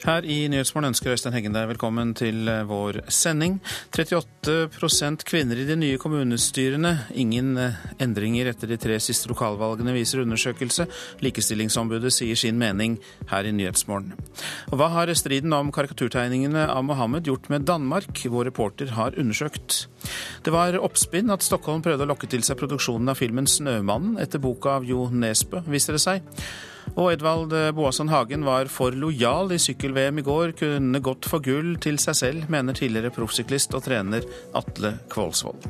Her i Nyhetsmorgen ønsker Øystein Heggen deg velkommen til eh, vår sending. 38% kvinner i de nye kommunestyrene. Ingen eh, endringer etter de tre siste lokalvalgene, viser undersøkelse. Likestillingsombudet sier sin mening her i Nyhetsmorgen. Hva har striden om karikaturtegningene av Mohammed gjort med Danmark? Vår reporter har undersøkt. Det var oppspinn at Stockholm prøvde å lokke til seg produksjonen av filmen 'Snømannen' etter boka av Jo Nesbø, viser det seg. Og Edvald Boasson Hagen var for lojal i sykkel-VM i går, kunne gått for gull til seg selv, mener tidligere proffsyklist og trener Atle Kvålsvold.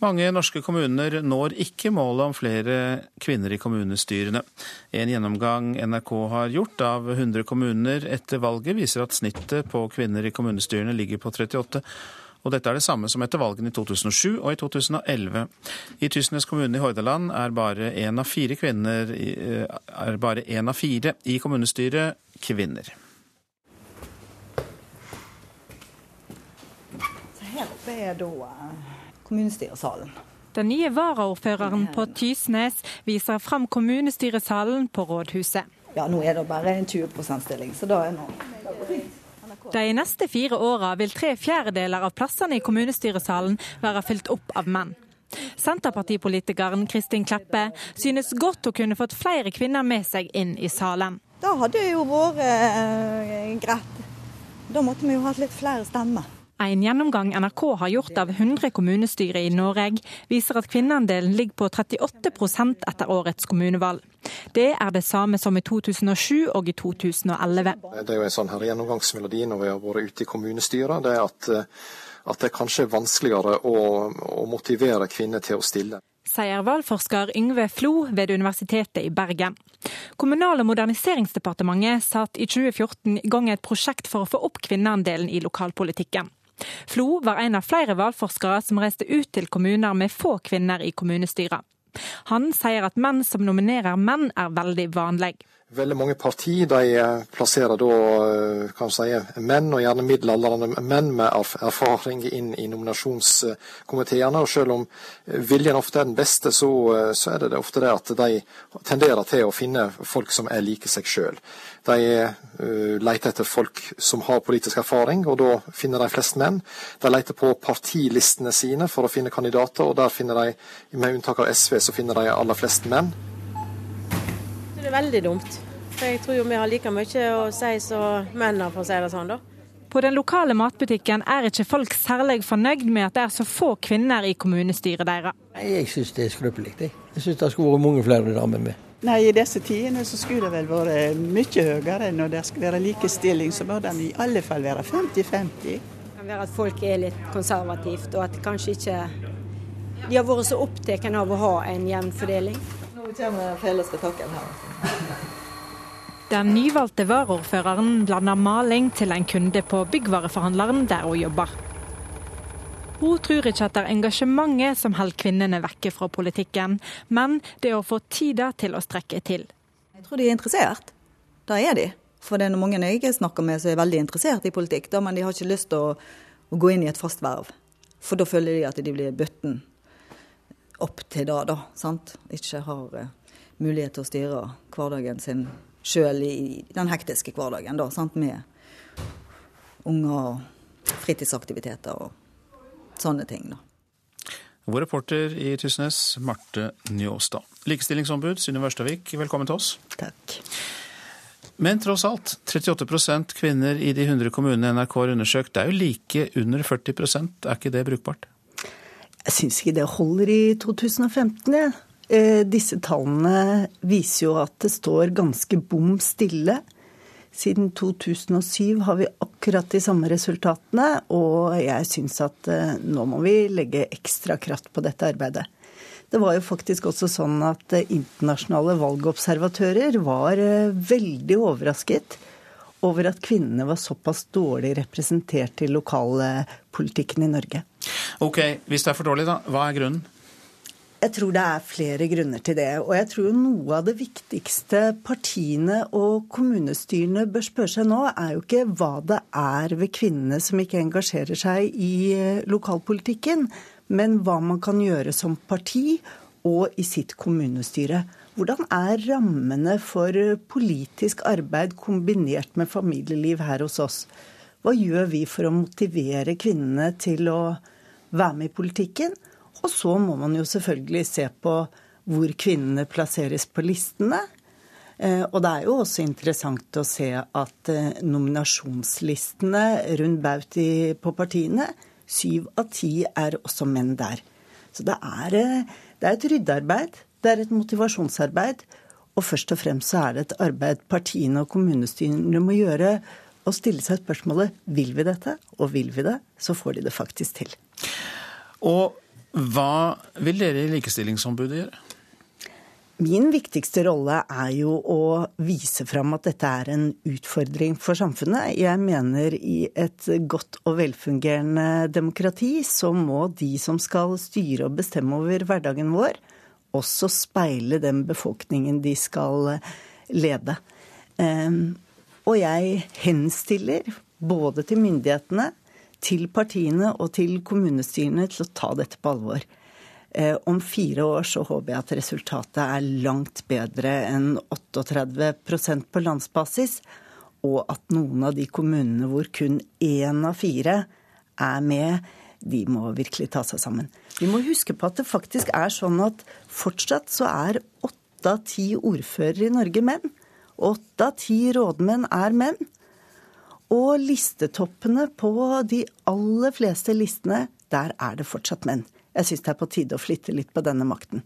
Mange norske kommuner når ikke målet om flere kvinner i kommunestyrene. En gjennomgang NRK har gjort av 100 kommuner etter valget, viser at snittet på kvinner i kommunestyrene ligger på 38 og dette er det samme som etter valgene i 2007 og i 2011. I Tysnes kommune i Hordaland er bare én av fire kvinner eh, er bare én av fire i kommunestyret kvinner. Her oppe er da eh, kommunestyresalen. Den nye varaordføreren på Tysnes viser fram kommunestyresalen på rådhuset. Ja, nå er det bare en 20 %-stilling, så da er nå de neste fire åra vil tre fjerdedeler av plassene i kommunestyresalen være fylt opp av menn. Senterpartipolitikeren Kristin Kleppe synes godt hun kunne fått flere kvinner med seg inn i salen. Da hadde jo vært eh, greit. Da måtte vi jo hatt litt flere stemmer. En gjennomgang NRK har gjort av 100 kommunestyrer i Norge, viser at kvinneandelen ligger på 38% etter årets kommunevalg. Det er det samme som i 2007 og i 2011. Det er jo en sånn her gjennomgangsmelodi når vi har vært ute i kommunestyret. Det er at, at det kanskje er vanskeligere å, å motivere kvinner til å stille sier valgforsker Yngve Flo ved Universitetet i Bergen. Kommunal- og moderniseringsdepartementet satte i 2014 i gang et prosjekt for å få opp kvinneandelen i lokalpolitikken. Flo var en av flere valgforskere som reiste ut til kommuner med få kvinner i kommunestyret. Han sier at menn som nominerer menn er veldig vanlig. Veldig mange partier de eh, plasserer da eh, kan si, menn, og gjerne middelaldrende menn med erfaring inn i nominasjonskomiteene. Og selv om viljen ofte er den beste, så, eh, så er det ofte det at de tenderer til å finne folk som er like seg sjøl. De leter etter folk som har politisk erfaring, og da finner de flest menn. De leter på partilistene sine for å finne kandidater, og der finner de, med unntak av SV, så finner de aller flest menn. Det er veldig dumt. For jeg tror jo vi har like mye å si som mennene, for å si det sånn, da. På den lokale matbutikken er ikke folk særlig fornøyd med at det er så få kvinner i kommunestyret deres. Jeg syns det er skrøpelig. Jeg, jeg syns det skulle vært mange flere damer med. Nei, I disse tidene så skulle det vel vært mye høyere. Når det skal være likestilling, så bør den i alle fall være 50-50. Det kan være at folk er litt konservativt, og at kanskje ikke de har vært så opptatt av å ha en jevn fordeling. Nå kommer fellesbetakken her. Den nyvalgte varaordføreren blander maling til en kunde på byggvareforhandleren der hun jobber. Hun tror ikke at det er engasjementet som holder kvinnene vekke fra politikken, men det å få tida til å strekke til. Jeg tror de er interessert. Da er de. For det er noen mange jeg snakker med som er veldig interessert i politikk, da, men de har ikke lyst til å, å gå inn i et fast verv. For da føler de at de blir bøtten opp til det, da. Sant? Ikke har uh, mulighet til å styre hverdagen sin sjøl i den hektiske hverdagen, da, sant? med unger og fritidsaktiviteter og sånne ting. da. Vår reporter i Tysnes, Marte Njåstad. Likestillingsombud Synne Wørstavik, velkommen til oss. Takk. Men tross alt, 38% kvinner i de 100 kommunene NRK har undersøkt. Det er jo like under 40% Er ikke det brukbart? Jeg syns ikke det holder i 2015. Ja. Eh, disse tallene viser jo at det står ganske bom stille. Siden 2007 har vi akkurat de samme resultatene, og jeg syns at eh, nå må vi legge ekstra kraft på dette arbeidet. Det var jo faktisk også sånn at eh, internasjonale valgobservatører var veldig overrasket over at kvinnene var såpass dårlig representert i lokalpolitikken i Norge. Ok, Hvis det er for dårlig, da, hva er grunnen? Jeg tror det er flere grunner til det. Og jeg tror noe av det viktigste partiene og kommunestyrene bør spørre seg nå, er jo ikke hva det er ved kvinnene som ikke engasjerer seg i eh, lokalpolitikken, men hva man kan gjøre som parti og i sitt kommunestyre. Hvordan er rammene for politisk arbeid kombinert med familieliv her hos oss? Hva gjør vi for å motivere kvinnene til å være med i politikken? Og så må man jo selvfølgelig se på hvor kvinnene plasseres på listene. Eh, og det er jo også interessant å se at eh, nominasjonslistene rundt baut på partiene, syv av ti er også menn der. Så det er, eh, det er et ryddearbeid. Det er et motivasjonsarbeid. Og først og fremst så er det et arbeid partiene og kommunestyrene må gjøre. Og stille seg spørsmålet vil vi dette, og vil vi det, så får de det faktisk til. Og hva vil dere i Likestillingsombudet gjøre? Min viktigste rolle er jo å vise fram at dette er en utfordring for samfunnet. Jeg mener i et godt og velfungerende demokrati så må de som skal styre og bestemme over hverdagen vår, også speile den befolkningen de skal lede. Ehm, og jeg henstiller både til myndighetene, til partiene og til kommunestyrene til å ta dette på alvor. Eh, om fire år så håper jeg at resultatet er langt bedre enn 38% på landsbasis, og at noen av de kommunene hvor kun én av fire er med, de må virkelig ta seg sammen. Vi må huske på at det faktisk er sånn at fortsatt så er åtte av ti ordførere i Norge menn. Åtte av ti rådmenn er menn. Og listetoppene på de aller fleste listene, der er det fortsatt menn. Jeg syns det er på tide å flytte litt på denne makten.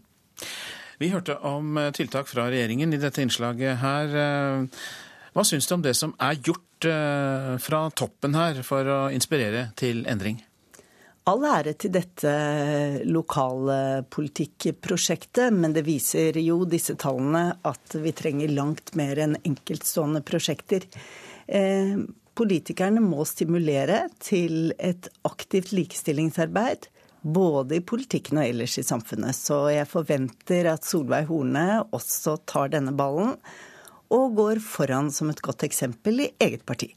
Vi hørte om eh, tiltak fra regjeringen i dette innslaget her. Eh, hva syns du om det som er gjort eh, fra toppen her for å inspirere til endring? All ære til dette lokalpolitikkprosjektet, men det viser jo disse tallene at vi trenger langt mer enn enkeltstående prosjekter. Politikerne må stimulere til et aktivt likestillingsarbeid. Både i politikken og ellers i samfunnet. Så jeg forventer at Solveig Horne også tar denne ballen og går foran som et godt eksempel i eget parti.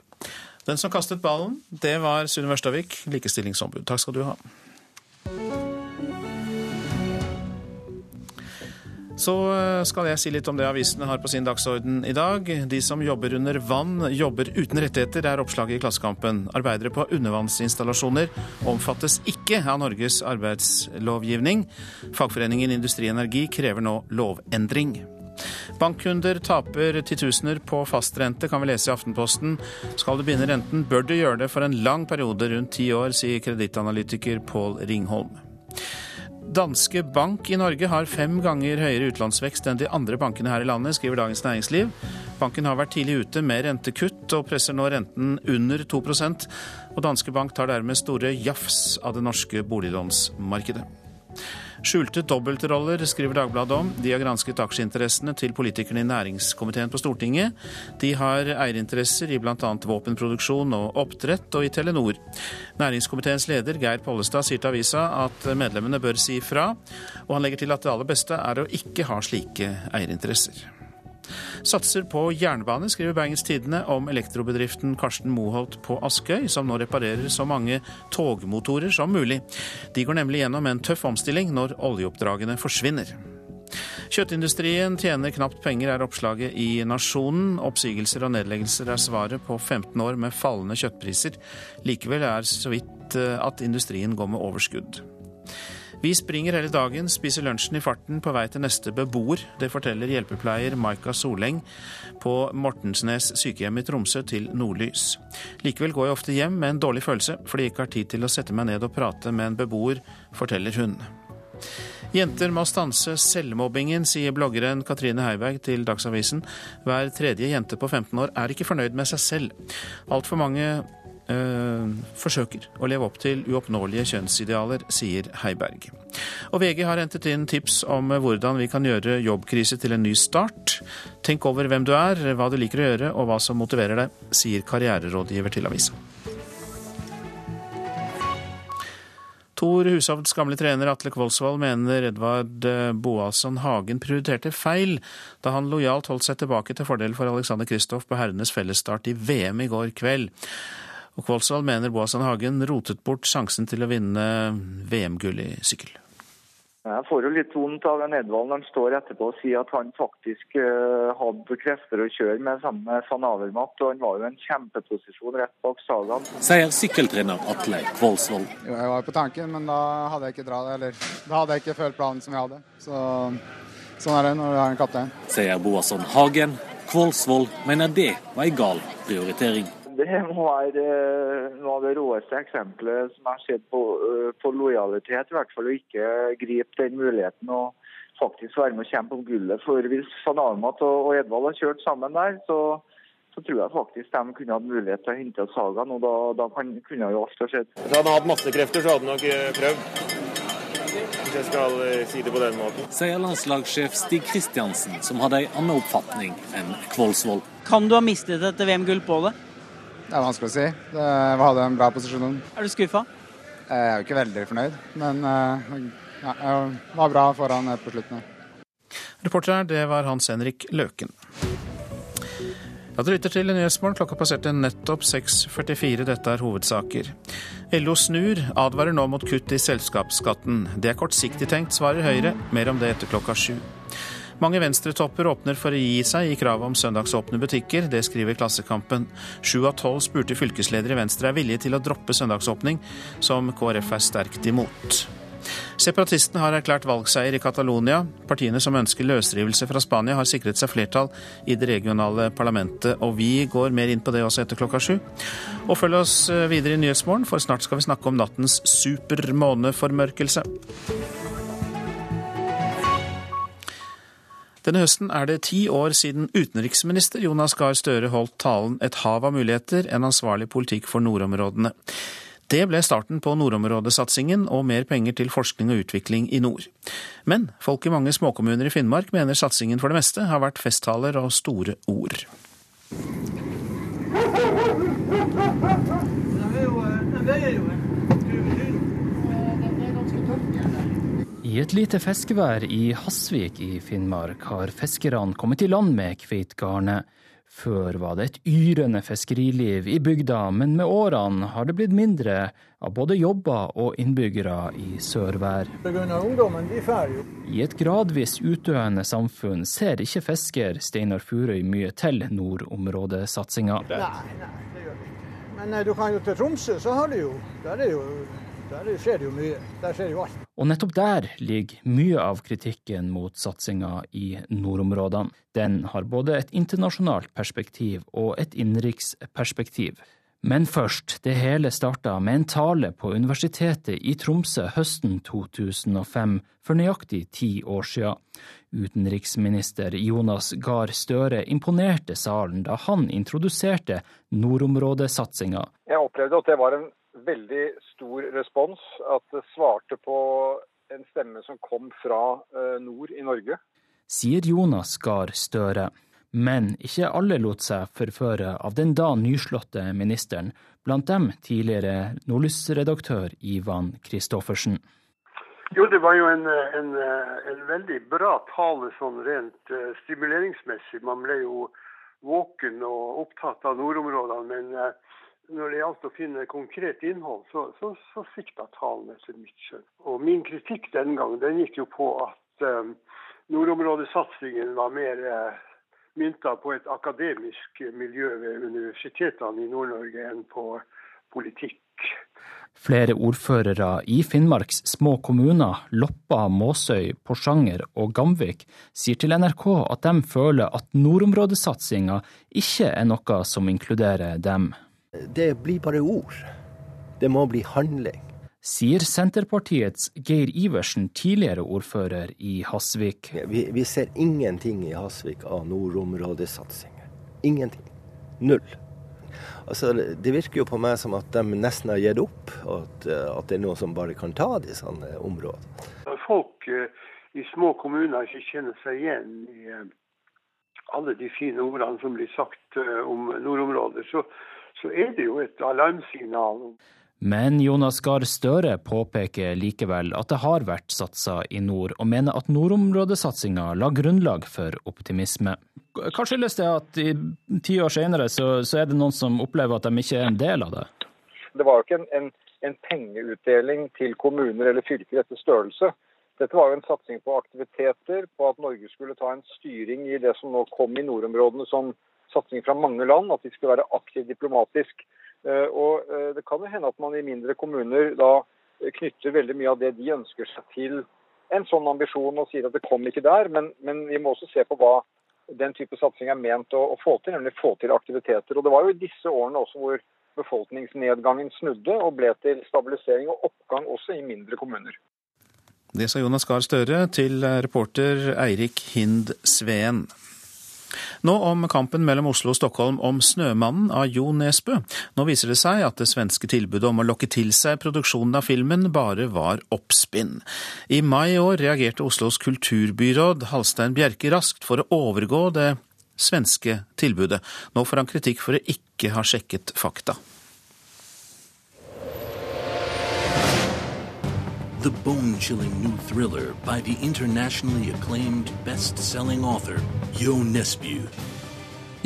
Den som kastet ballen, det var Sunne Wørstavik, likestillingsombud. Takk skal du ha. Så eh, skal jeg si litt om det avisene har på sin dagsorden i dag. De som jobber under vann, jobber uten rettigheter, er oppslaget i Klassekampen. Arbeidere på undervannsinstallasjoner omfattes ikke av Norges arbeidslovgivning. Fagforeningen Industri Energi krever nå lovendring. Bankkunder taper titusener på fastrente, kan vi lese i Aftenposten. Skal du binde renten, bør du gjøre det for en lang periode, rundt ti år, sier kredittanalytiker Pål Ringholm. Danske Bank i Norge har fem ganger høyere utlånsvekst enn de andre bankene her i landet, skriver Dagens Næringsliv. Banken har vært tidlig ute med rentekutt, og presser nå renten under 2% og Danske Bank tar dermed store jafs av det norske boliglånsmarkedet. Skjulte dobbeltroller, skriver Dagbladet om. De har gransket aksjeinteressene til politikerne i næringskomiteen på Stortinget. De har eierinteresser i bl.a. våpenproduksjon og oppdrett, og i Telenor. Næringskomiteens leder Geir Pollestad sier til avisa at medlemmene bør si ifra, og han legger til at det aller beste er å ikke ha slike eierinteresser. Satser på jernbane, skriver Bergens Tidende om elektrobedriften Karsten Moholt på Askøy, som nå reparerer så mange togmotorer som mulig. De går nemlig gjennom en tøff omstilling når oljeoppdragene forsvinner. Kjøttindustrien tjener knapt penger, er oppslaget i Nasjonen. Oppsigelser og nedleggelser er svaret på 15 år med fallende kjøttpriser. Likevel er så vidt eh, at industrien går med overskudd. Vi springer hele dagen, spiser lunsjen i farten på vei til neste beboer. Det forteller hjelpepleier Maika Soleng på Mortensnes sykehjem i Tromsø til Nordlys. Likevel går jeg ofte hjem med en dårlig følelse, fordi jeg ikke har tid til å sette meg ned og prate med en beboer, forteller hun. Jenter må stanse selvmobbingen, sier bloggeren Katrine Heiberg til Dagsavisen. Hver tredje jente på 15 år er ikke fornøyd med seg selv. Altfor mange øh, forsøker å leve opp til uoppnåelige kjønnsidealer, sier Heiberg. Og VG har hentet inn tips om hvordan vi kan gjøre jobbkrise til en ny start. Tenk over hvem du er, hva du liker å gjøre og hva som motiverer deg, sier karriererådgiver til avisa. Tor Hushovds gamle trener Atle Kvoldsvold mener Edvard Boasson Hagen prioriterte feil da han lojalt holdt seg tilbake til fordel for Alexander Kristoff på herrenes fellesstart i VM i går kveld. Og Kvålsvold mener Boasan Hagen rotet bort sjansen til å vinne VM-gull i sykkel. Jeg får jo litt vondt av den Edvald når han står etterpå og sier at han faktisk uh, hadde krefter å kjøre med sammen med Van Avermatt. Og han var jo en kjempeposisjon rett bak Sagaen. Sier sykkeltrener Atle Kvolsvold. Jo, jeg var på tanken, men da hadde jeg ikke dratt, eller da hadde jeg ikke følt planen som jeg hadde. Så sånn er det når du har en kaptein. Sier Boasson Hagen. Kvolsvold mener det var en gal prioritering. Det må være eh, noe av det råeste eksempelet som jeg har sett på, eh, på, lojalitet. I hvert fall å ikke gripe den muligheten og faktisk være med å kjempe om gullet. For hvis Van Armat og Edvald har kjørt sammen der, så, så, tror jeg faktisk de kunne hatt mulighet til å hente Sagaen. Og da, da kan, kunne jo alt ha skjedd. Hvis han hadde hatt masse krefter, så hadde han nok eh, prøvd. Hvis jeg skal si det på den måten. Sier landslagssjef Stig Kristiansen, som hadde en annen oppfatning enn Kvolsvold. Kan du ha mistet et VM-gull på det? Det er vanskelig å si. Det, vi hadde en bra posisjon. Er du skuffa? Jeg er jo ikke veldig fornøyd, men eh, ja, jeg var bra foran på slutten. Reporter det var Hans Henrik Løken. Ja, Du lytter til Nyhetsmorgen. Klokka passerte nettopp 6.44. Dette er hovedsaker. LO snur, advarer nå mot kutt i selskapsskatten. Det er kortsiktig tenkt, svarer Høyre. Mer om det etter klokka sju. Mange venstretopper åpner for å gi seg i kravet om søndagsåpne butikker. Det skriver Klassekampen. Sju av tolv spurte fylkesledere i Venstre er villige til å droppe søndagsåpning, som KrF er sterkt imot. Separatistene har erklært valgseier i Catalonia. Partiene som ønsker løsrivelse fra Spania, har sikret seg flertall i det regionale parlamentet. Og vi går mer inn på det også etter klokka sju. Og følg oss videre i Nyhetsmorgen, for snart skal vi snakke om nattens supermåneformørkelse. Denne høsten er det ti år siden utenriksminister Jonas Gahr Støre holdt talen 'Et hav av muligheter en ansvarlig politikk for nordområdene'. Det ble starten på nordområdesatsingen og mer penger til forskning og utvikling i nord. Men folk i mange småkommuner i Finnmark mener satsingen for det meste har vært festtaler og store ord. Det er jo, I et lite fiskevær i Hasvik i Finnmark har fiskerne kommet i land med kveitegarnet. Før var det et yrende fiskeriliv i bygda, men med årene har det blitt mindre av både jobber og innbyggere i Sørvær. I et gradvis utdøende samfunn ser ikke fisker Steinar Furøy mye til nordområdesatsinga. Nei, nei, det gjør vi ikke. Men du kan jo til Tromsø, så har du jo, der er jo der skjer det jo mye. Der skjer jo alt. Og nettopp der ligger mye av kritikken mot satsinga i nordområdene. Den har både et internasjonalt perspektiv og et innenriksperspektiv. Men først, det hele starta med en tale på Universitetet i Tromsø høsten 2005, for nøyaktig ti år siden. Utenriksminister Jonas Gahr Støre imponerte salen da han introduserte nordområdesatsinga. Jeg opplevde at det var en veldig stor respons. At det svarte på en stemme som kom fra eh, nord i Norge. Sier Jonas Gahr Støre. Men ikke alle lot seg forføre av den da nyslåtte ministeren, blant dem tidligere Nordlys-redaktør Ivan Kristoffersen. Jo, det var jo en, en, en, veldig bra tale sånn rent uh, stimuleringsmessig. Man ble jo våken og opptatt av nordområdene. Men uh, når det gjaldt å finne konkret innhold, så, så, så svikta talen etter mitt skjønn. Og min kritikk den gangen den gikk jo på at um, nordområdesatsingen var mer uh, mynta på et akademisk miljø ved universitetene i Nord-Norge enn på politikk. Flere ordførere i Finnmarks små kommuner, Loppa, Måsøy, Porsanger og Gamvik, sier til NRK at de føler at nordområdesatsinga ikke er noe som inkluderer dem. Det blir bare ord. Det må bli handling. Sier Senterpartiets Geir Iversen, tidligere ordfører i Hasvik. Vi, vi ser ingenting i Hasvik av nordområdesatsinger. Ingenting. Null. Altså, det virker jo på meg som at de nesten har gitt opp, at, at det er noen som bare kan ta disse områdene. Folk uh, i små kommuner ikke kjenner seg igjen i uh, alle de fine ordene som blir sagt uh, om nordområder, så, så er det jo et alarmsignal. Men Jonas Gahr Støre påpeker likevel at det har vært satsa i nord, og mener at nordområdesatsinga la grunnlag for optimisme. Hva skyldes det at i ti år senere så, så, er det noen som opplever at de ikke er en del av det? Det var jo ikke en, en, en pengeutdeling til kommuner eller fylker etter størrelse. Dette var jo en satsing på aktiviteter, på at Norge skulle ta en styring i det som nå kom i nordområdene som satsing fra mange land, at de skulle være aktivt diplomatisk. Eh, og eh, Det kan jo hende at man i mindre kommuner da knytter veldig mye av det de ønsker seg til en sånn ambisjon, og sier at det kom ikke der. Men, men vi må også se på hva den type satsing er ment å, å, få til, nemlig få til aktiviteter. Og Det var jo i disse årene også hvor befolkningsnedgangen snudde og ble til stabilisering og oppgang også i mindre kommuner. Det sa Jonas Gahr Støre til reporter Eirik Hind Sveen. Nå om kampen mellom Oslo og Stockholm om 'Snømannen' av Jo Nesbø. Nå viser det seg at det svenske tilbudet om å lokke til seg produksjonen av filmen bare var oppspinn. I mai i år reagerte Oslos kulturbyråd Halstein Bjerke raskt for å overgå det svenske tilbudet. Nå får han kritikk for å ikke ha sjekket fakta. The bone-chilling new thriller by the internationally acclaimed best-selling author Jo Nesbø.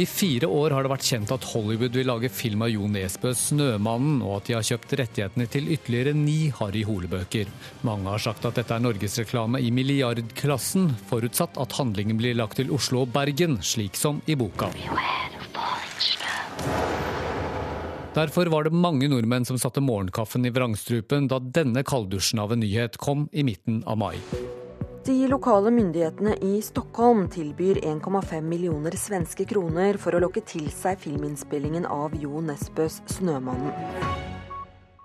I fire år har det vært kjent at Hollywood vil lage film av Jo Nesbø 'Snømannen', og at de har kjøpt rettighetene til ytterligere ni Harry Hole-bøker. Mange har sagt at dette er norgesreklame i milliardklassen, forutsatt at handlingen blir lagt til Oslo og Bergen, slik som i boka. Derfor var det mange nordmenn som satte morgenkaffen i vrangstrupen da denne kalddusjen av en nyhet kom i midten av mai. De lokale myndighetene i Stockholm tilbyr 1,5 millioner svenske kroner for å lokke til seg filminnspillingen av Jo Nesbøs 'Snømannen'.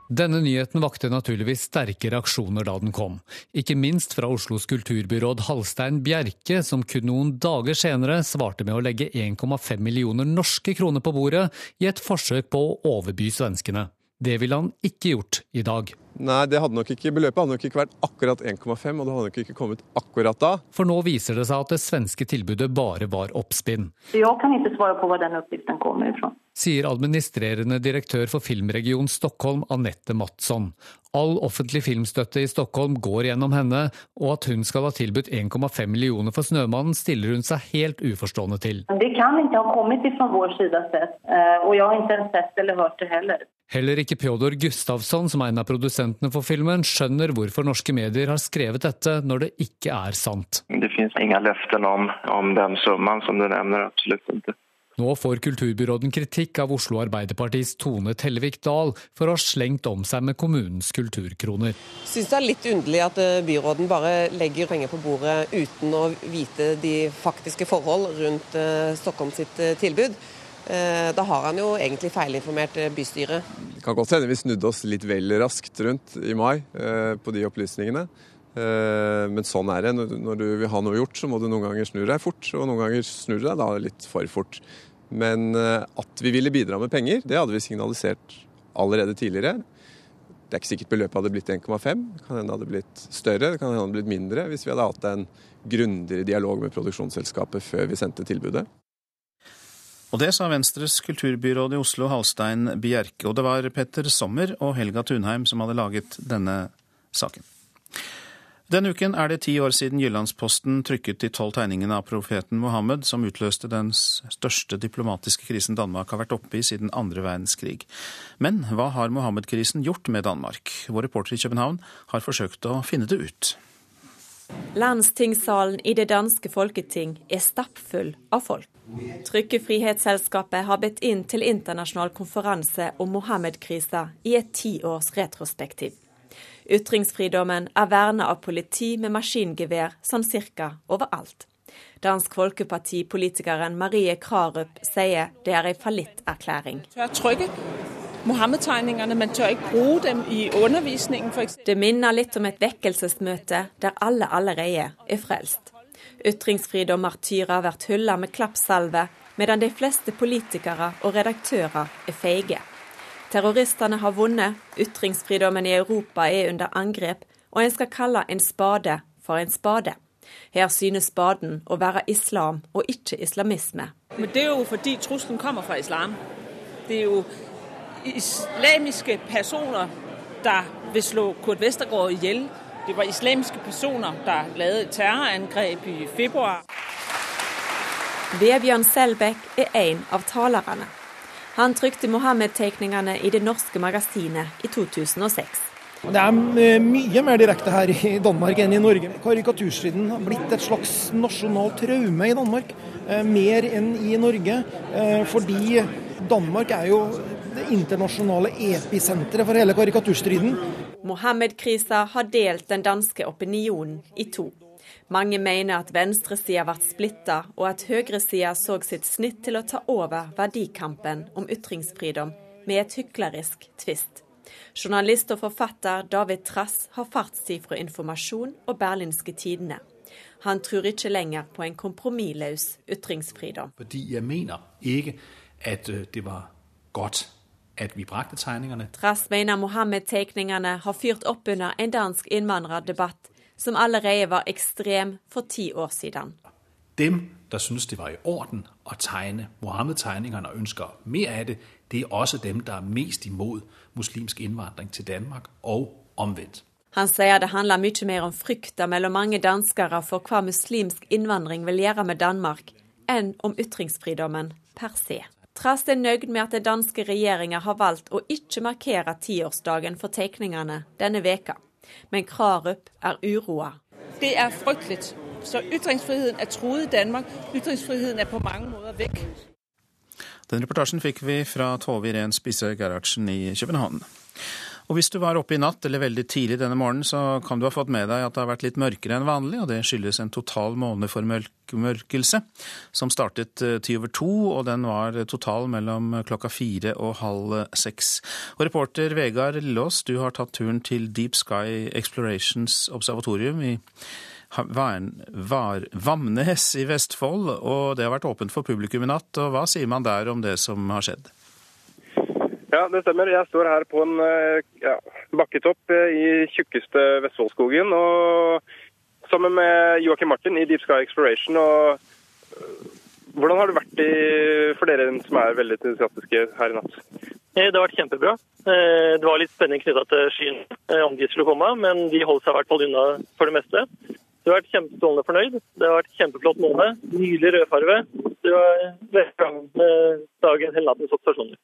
Denne nyheten vakte naturligvis sterke reaksjoner da den kom, ikke minst fra Oslos kulturbyråd Halstein Bjerke, som kun noen dager senere svarte med å legge 1,5 millioner norske kroner på bordet i et forsøk på å overby svenskene. Det ville han ikke gjort i dag. Nei, det hadde nok ikke, Beløpet hadde nok ikke vært akkurat 1,5, og det hadde nok ikke kommet akkurat da. For nå viser det seg at det svenske tilbudet bare var oppspinn. Jeg kan ikke svare på hvor den oppgiften kommer fra. Sier administrerende direktør for Filmregion Stockholm, Anette Mattsson. All offentlig filmstøtte i Stockholm går gjennom henne, og at hun skal ha tilbudt 1,5 millioner for 'Snømannen', stiller hun seg helt uforstående til. Det kan ikke ha kommet fra vår side sett, eh, og jeg har ikke sett eller hørt det heller. Heller ikke Pjodor Gustavsson, som er en av produsentene for filmen, skjønner hvorfor norske medier har skrevet dette når det ikke er sant. Det finnes ingen løfter om, om den summen som du nevner, absolutt ikke. Nå får kulturbyråden kritikk av Oslo Arbeiderpartis Tone Tellevik Dahl for å ha slengt om seg med kommunens kulturkroner. Jeg syns det er litt underlig at eh, byråden bare legger penger på bordet uten å vite de faktiske forhold rundt eh, Stockholm sitt eh, tilbud. Da har han jo egentlig feilinformert bystyret. Det kan godt hende vi snudde oss litt vel raskt rundt i mai på de opplysningene. Men sånn er det. Når du vil ha noe gjort, så må du noen ganger snu deg fort, og noen ganger snur du deg da litt for fort. Men at vi ville bidra med penger, det hadde vi signalisert allerede tidligere. Det er ikke sikkert beløpet hadde blitt 1,5, det kan hende hadde blitt større, det kan hende hadde blitt mindre hvis vi hadde hatt en grundigere dialog med produksjonsselskapet før vi sendte tilbudet. Og det sa Venstres kulturbyråd i Oslo, Halstein Bjerke. Og det var Petter Sommer og Helga Tunheim som hadde laget denne saken. Denne uken er det ti år siden Jyllandsposten trykket de tolv tegningene av profeten Mohammed, som utløste den største diplomatiske krisen Danmark har vært oppe i siden andre verdenskrig. Men hva har Mohammed-krisen gjort med Danmark? Vår reporter i København har forsøkt å finne det ut. Landstingssalen i det danske folketing er stappfull av folk. Trykkefrihetsselskapet har bedt inn til internasjonal konferanse om Mohammed-krisa i et tiårs retrospektiv. Ytringsfridommen er vernet av politi med maskingevær sånn cirka overalt. Dansk Folkeparti-politikeren Marie Krarup sier det er en fallitterklæring. Mohammed-tegningene, men tør ikke bruke dem i undervisningen f.eks. Det minner litt om et vekkelsesmøte der alle allerede er frelst. Ytringsfrihet og martyrer blir hylla med klappsalve, medan de fleste politikere og redaktører er feige. Terroristene har vunnet, ytringsfriheten i Europa er under angrep, og en skal kalle en spade for en spade. Her synes spaden å være islam og ikke islamisme. Men Det er jo fordi trusselen kommer fra islam. Det er jo islamiske personer der vil slå Kurt Vestergaard i hjel. Det var islamiske personer der lagde et terrorangrep i februar. Vebjørn Selbekk er en av talerne. Han trykte Mohammed-tegningene i det norske magasinet i 2006. Det er mye mer direkte her i Danmark enn i Norge. Karikaturstriden har blitt et slags nasjonalt traume i Danmark, mer enn i Norge. Fordi Danmark er jo det internasjonale episenteret for hele karikaturstriden. Mohammed-krisa har delt den danske opinionen i to. Mange mener at venstresida ble splitta, og at høyresida så sitt snitt til å ta over verdikampen om ytringsfrihet med et hyklerisk tvist. Journalist og forfatter David Trass har fartstid fra Informasjon og Berlinske Tidende. Han tror ikke lenger på en kompromissløs ytringsfrihet. Fordi jeg mener ikke at øh, det var godt at vi brakte tegningene. Trass mener Mohammed-tegningene har fyrt opp under en dansk innvandrerdebatt som allerede var ekstrem for ti år siden. Dem der syns det var i orden å tegne Mohammed-tegningene og ønsker mer av det, det er også dem der er mest imot muslimsk innvandring til Danmark, og omvendt. Han sier det handler mye mer om frykta mellom mange danskere for hva muslimsk innvandring vil gjøre med Danmark, enn om ytringsfridommen per se. Trass er nøyd med at den danske regjeringa har valgt å ikke markere tiårsdagen for tegningene denne veka. Men Krarup er uroa. Det er fryktelig. Så ytringsfriheten er truet i Danmark. Ytringsfriheten er på mange måter vekk. Den reportasjen fikk vi fra Tove Irén Spisse Gerhardsen i København. Og hvis du var oppe i natt eller veldig tidlig denne morgenen, så kan du ha fått med deg at det har vært litt mørkere enn vanlig, og det skyldes en total måneformørkelse som startet eh, ti over to, og den var total mellom klokka fire og halv seks. Og reporter Vegard Lillås, du har tatt turen til Deep Sky Explorations observatorium i Vamnes i Vestfold, og det har vært åpent for publikum i natt. og Hva sier man der om det som har skjedd? Ja, det stemmer. Jeg står her på en eh, ja, bakketopp eh, i tjukkeste Vestfoldskogen. og Sammen med Joakim Martin i Deep Sky Exploration. og eh, Hvordan har det vært i, for dere som er veldig entusiastiske her i natt? Det har vært kjempebra. Det var litt spenning knytta til skyen om de skulle komme, men de holdt seg i hvert fall unna for det meste. Du har vært kjempestrålende fornøyd. Det har vært kjempeflott måned. Nydelig rødfarge. Du har veldig bra med dagen hele nattens observasjoner.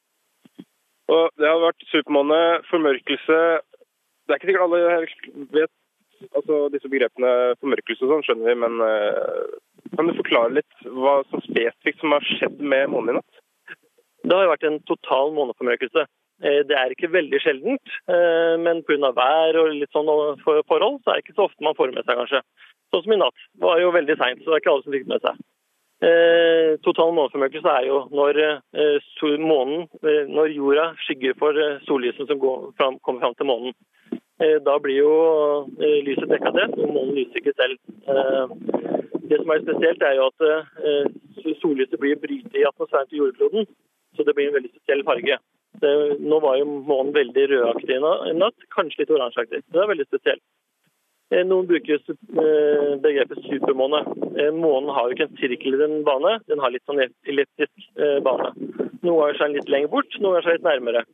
Og det har vært supermåne, formørkelse Det er ikke sikkert alle vet altså disse begrepene formørkelse og sånn, skjønner vi, men uh, kan du forklare litt hva som spesifikt som har skjedd med månen i natt? Det har vært en total måneformørkelse. Eh, det er ikke veldig sjeldent, eh, men pga. vær og litt sånn forhold, så er det ikke så ofte man får med seg, kanskje. Sånn som i natt. Det var jo veldig seint, så det er ikke alle som fikk med seg. Eh, total måneformørkelse er jo når eh, månen, eh, når jorda skygger for sollyset som fram, kommer fram til månen. Da blir jo lyset dekka til, og månen lyser ikke selv. det som er spesielt, er jo at sollyset blir brytet i atmosfæren til jordkloden, så det blir en veldig spesiell farge. Nå var jo månen veldig rødaktig i natt, kanskje litt oransjeaktig. Det er veldig spesielt. Eh, noen bruker eh, begrepet supermåne. Eh, månen har jo ikke en sirkel i den bane, den har litt sånn elektrisk bane. Noen ganger er den litt lenger bort, noen ganger er den litt nærmere.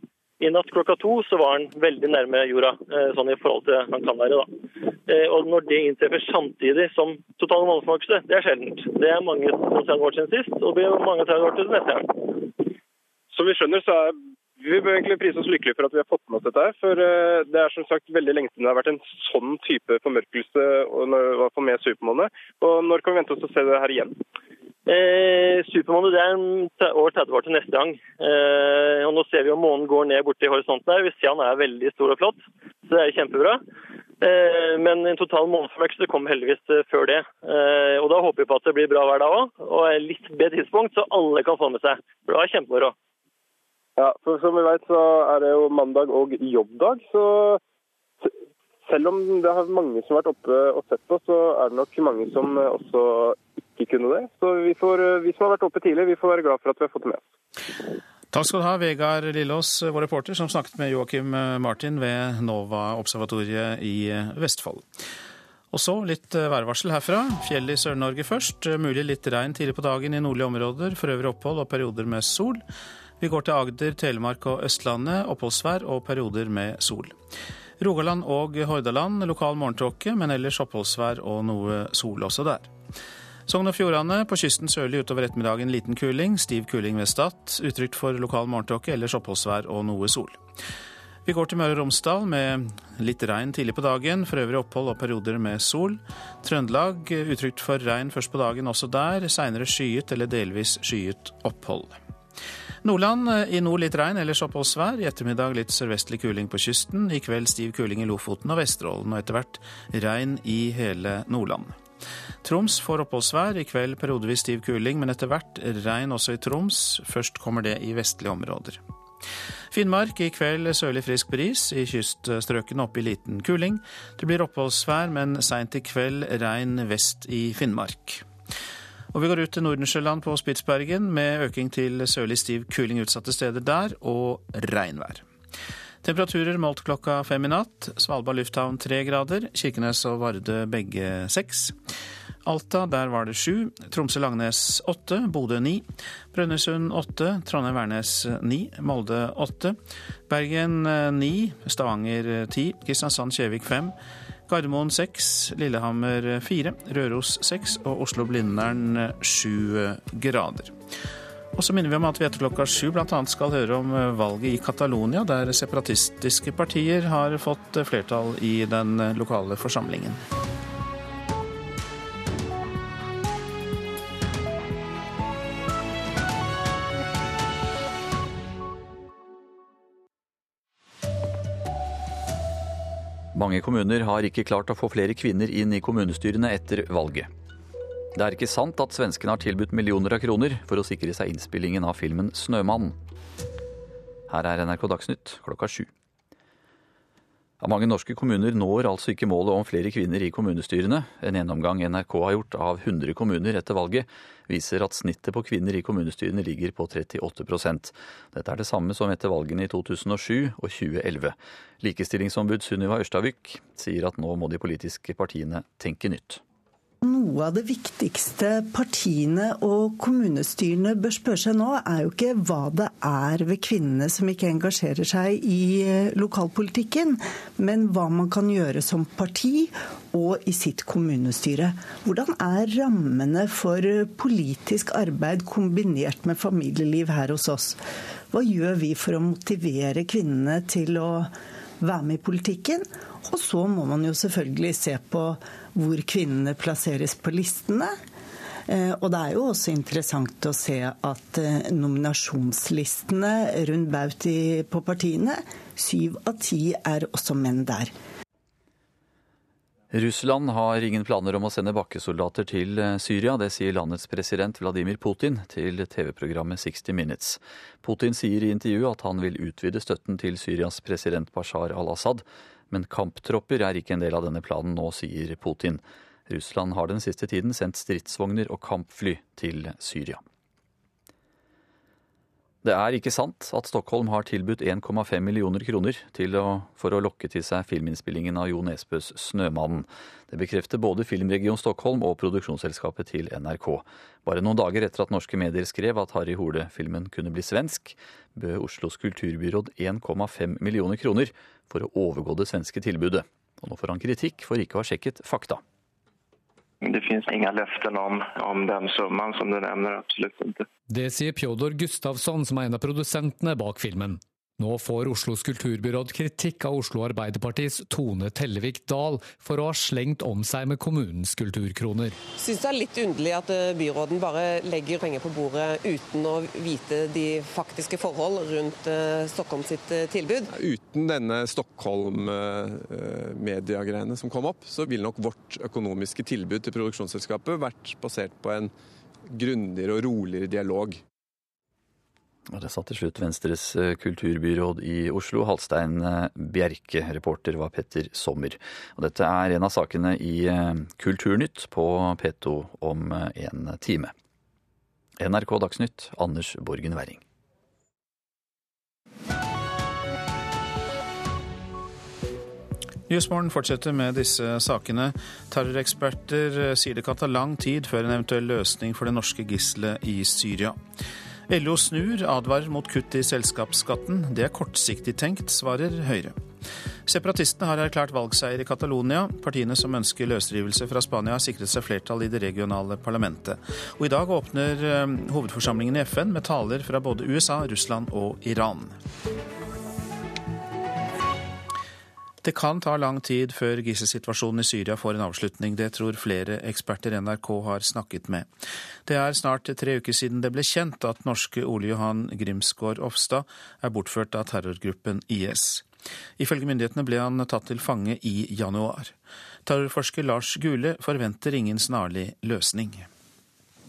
I natt klokka to så var den veldig nærme jorda, sånn i forhold til han kan være. da. Og når det inntreffer samtidig som total måneformørkelse, det er sjeldent. Det er mange 30 år siden sist, og det blir mange 30 år til neste gang. Som vi skjønner, så er vi bør egentlig prise oss lykkelige for at vi har fått med oss dette. her, for eh, Det er som sagt veldig lenge siden det har vært en sånn type formørkelse og med supermåne. Og Når kan vi vente oss å se det her igjen? Eh, supermåne det er over 30 år til neste gang. Eh, og Nå ser vi om månen går ned borti horisonten her. Vi ser han er veldig stor og flott, så det er kjempebra. Eh, men en total måneformørkelse kommer heldigvis eh, før det. Eh, og Da håper vi på at det blir bra hver dag òg, og litt bedre tidspunkt, så alle kan få med seg. For det er kjempemoro. Ja, for Som vi vet, så er det jo mandag og jobbdag. Så selv om det har mange som har vært oppe og sett på, så er det nok mange som også ikke kunne det. Så vi, får, vi som har vært oppe tidlig, vi får være glad for at vi har fått det med oss. Takk skal du ha, Vegard Lillås, vår reporter, som snakket med Joakim Martin ved NOVA-observatoriet i Vestfold. Og så litt værvarsel herfra. Fjell i Sør-Norge først. Mulig litt regn tidlig på dagen i nordlige områder. For øvrig opphold og perioder med sol. Vi går til Agder, Telemark og Østlandet. Oppholdsvær og perioder med sol. Rogaland og Hordaland lokal morgentåke, men ellers oppholdsvær og noe sol også der. Sogn og Fjordane på kysten sørlig utover ettermiddagen liten kuling. Stiv kuling ved Stad. Utrygt for lokal morgentåke, ellers oppholdsvær og noe sol. Vi går til Møre og Romsdal med litt regn tidlig på dagen, for øvrig opphold og perioder med sol. Trøndelag utrygt for regn først på dagen også der, seinere skyet eller delvis skyet opphold. Nordland i nord litt regn, ellers oppholdsvær. I ettermiddag litt sørvestlig kuling på kysten. I kveld stiv kuling i Lofoten og Vesterålen, og etter hvert regn i hele Nordland. Troms får oppholdsvær. I kveld periodevis stiv kuling, men etter hvert regn også i Troms. Først kommer det i vestlige områder. Finnmark i kveld sørlig frisk bris, i kyststrøkene opp i liten kuling. Det blir oppholdsvær, men seint i kveld regn vest i Finnmark. Og vi går ut til Nordensjøland på Spitsbergen med øking til sørlig stiv kuling utsatte steder der, og regnvær. Temperaturer målt klokka fem i natt. Svalbard lufthavn tre grader. Kirkenes og Vardø begge seks. Alta, der var det sju. Tromsø-Langnes åtte. Bodø ni. Brønnøysund åtte. Trondheim-Værnes ni. Molde åtte. Bergen ni. Stavanger ti. Kristiansand-Kjevik fem. Gardermoen seks. Lillehammer fire. Røros seks. Og Oslo-Blindern sju grader. Og så minner vi om at vi etter klokka sju bl.a. skal høre om valget i Catalonia, der separatistiske partier har fått flertall i den lokale forsamlingen. Mange kommuner har ikke klart å få flere kvinner inn i kommunestyrene etter valget. Det er ikke sant at svenskene har tilbudt millioner av kroner for å sikre seg innspillingen av filmen 'Snømannen'. Her er NRK Dagsnytt klokka sju. Ja, mange norske kommuner når altså ikke målet om flere kvinner i kommunestyrene. En gjennomgang NRK har gjort av 100 kommuner etter valget, viser at snittet på kvinner i kommunestyrene ligger på 38% Dette er det samme som etter valgene i 2007 og 2011. Likestillingsombud Sunniva Ørstavik sier at nå må de politiske partiene tenke nytt. Noe av det viktigste partiene og kommunestyrene bør spørre seg nå, er jo ikke hva det er ved kvinnene som ikke engasjerer seg i lokalpolitikken, men hva man kan gjøre som parti og i sitt kommunestyre. Hvordan er rammene for politisk arbeid kombinert med familieliv her hos oss? Hva gjør vi for å motivere kvinnene til å være med i politikken? Og så må man jo selvfølgelig se på hvor kvinnene plasseres på listene. Og det er jo også interessant å se at nominasjonslistene rundt baut på partiene, syv av ti er også menn der. Russland har ingen planer om å sende bakkesoldater til Syria. Det sier landets president Vladimir Putin til TV-programmet 60 Minutes. Putin sier i intervjuet at han vil utvide støtten til Syrias president Bashar al-Assad, men kamptropper er ikke en del av denne planen nå, sier Putin. Russland har den siste tiden sendt stridsvogner og kampfly til Syria. Det er ikke sant at Stockholm har tilbudt 1,5 millioner kroner å, for å lokke til seg filminnspillingen av Jo Nesbøs 'Snømannen'. Det bekrefter både Filmregion Stockholm og produksjonsselskapet til NRK. Bare noen dager etter at norske medier skrev at Harry Hole-filmen kunne bli svensk, bød Oslos kulturbyråd 1,5 millioner kroner for å overgå det svenske tilbudet. Og nå får han kritikk for ikke å ha sjekket fakta. Det finnes ingen løfter om, om, den summen som du nevner, absolutt ikke. Det sier Pjodor Gustavsson, som er en av produsentene bak filmen. Nå får Oslos kulturbyråd kritikk av Oslo Arbeiderpartis Tone Tellevik Dahl for å ha slengt om seg med kommunens kulturkroner. Jeg Syns det er litt underlig at eh, byråden bare legger penger på bordet uten å vite de faktiske forhold rundt eh, Stockholm sitt eh, tilbud. Uten denne Stockholm-mediegreiene som kom opp, så ville nok vårt økonomiske tilbud til produksjonsselskapet vært basert på en grundigere og roligere dialog. Og Det sa til slutt Venstres kulturbyråd i Oslo, Halstein Bjerke. Reporter var Petter Sommer. Og dette er en av sakene i Kulturnytt på P2 om en time. NRK Dagsnytt, Anders Borgen Werring. Nyhetsmorgen fortsetter med disse sakene. Terroreksperter sier det kan ta lang tid før en eventuell løsning for det norske gisselet i Syria. LO snur, advarer mot kutt i selskapsskatten. Det er kortsiktig tenkt, svarer Høyre. Separatistene har erklært valgseier i Catalonia. Partiene som ønsker løsrivelse fra Spania, har sikret seg flertall i det regionale parlamentet. Og I dag åpner hovedforsamlingen i FN med taler fra både USA, Russland og Iran. Det kan ta lang tid før gisselsituasjonen i Syria får en avslutning. Det tror flere eksperter NRK har snakket med. Det er snart tre uker siden det ble kjent at norske Ole Johan Grimsgaard Ofstad er bortført av terrorgruppen IS. Ifølge myndighetene ble han tatt til fange i januar. Terrorforsker Lars Gule forventer ingen snarlig løsning.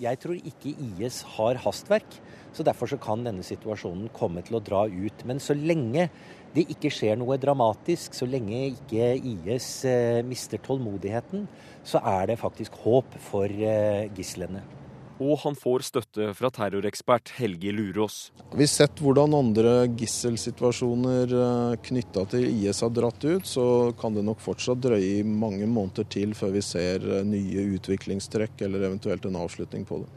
Jeg tror ikke IS har hastverk, så derfor så kan denne situasjonen komme til å dra ut. Men så lenge det ikke skjer noe dramatisk, så lenge ikke IS eh, mister tålmodigheten, så er det faktisk håp for eh, gislene. Og han får støtte fra terrorekspert Helge Lurås. Vi har sett hvordan andre gisselsituasjoner eh, knytta til IS har dratt ut, så kan det nok fortsatt drøye mange måneder til før vi ser nye utviklingstrekk eller eventuelt en avslutning på det.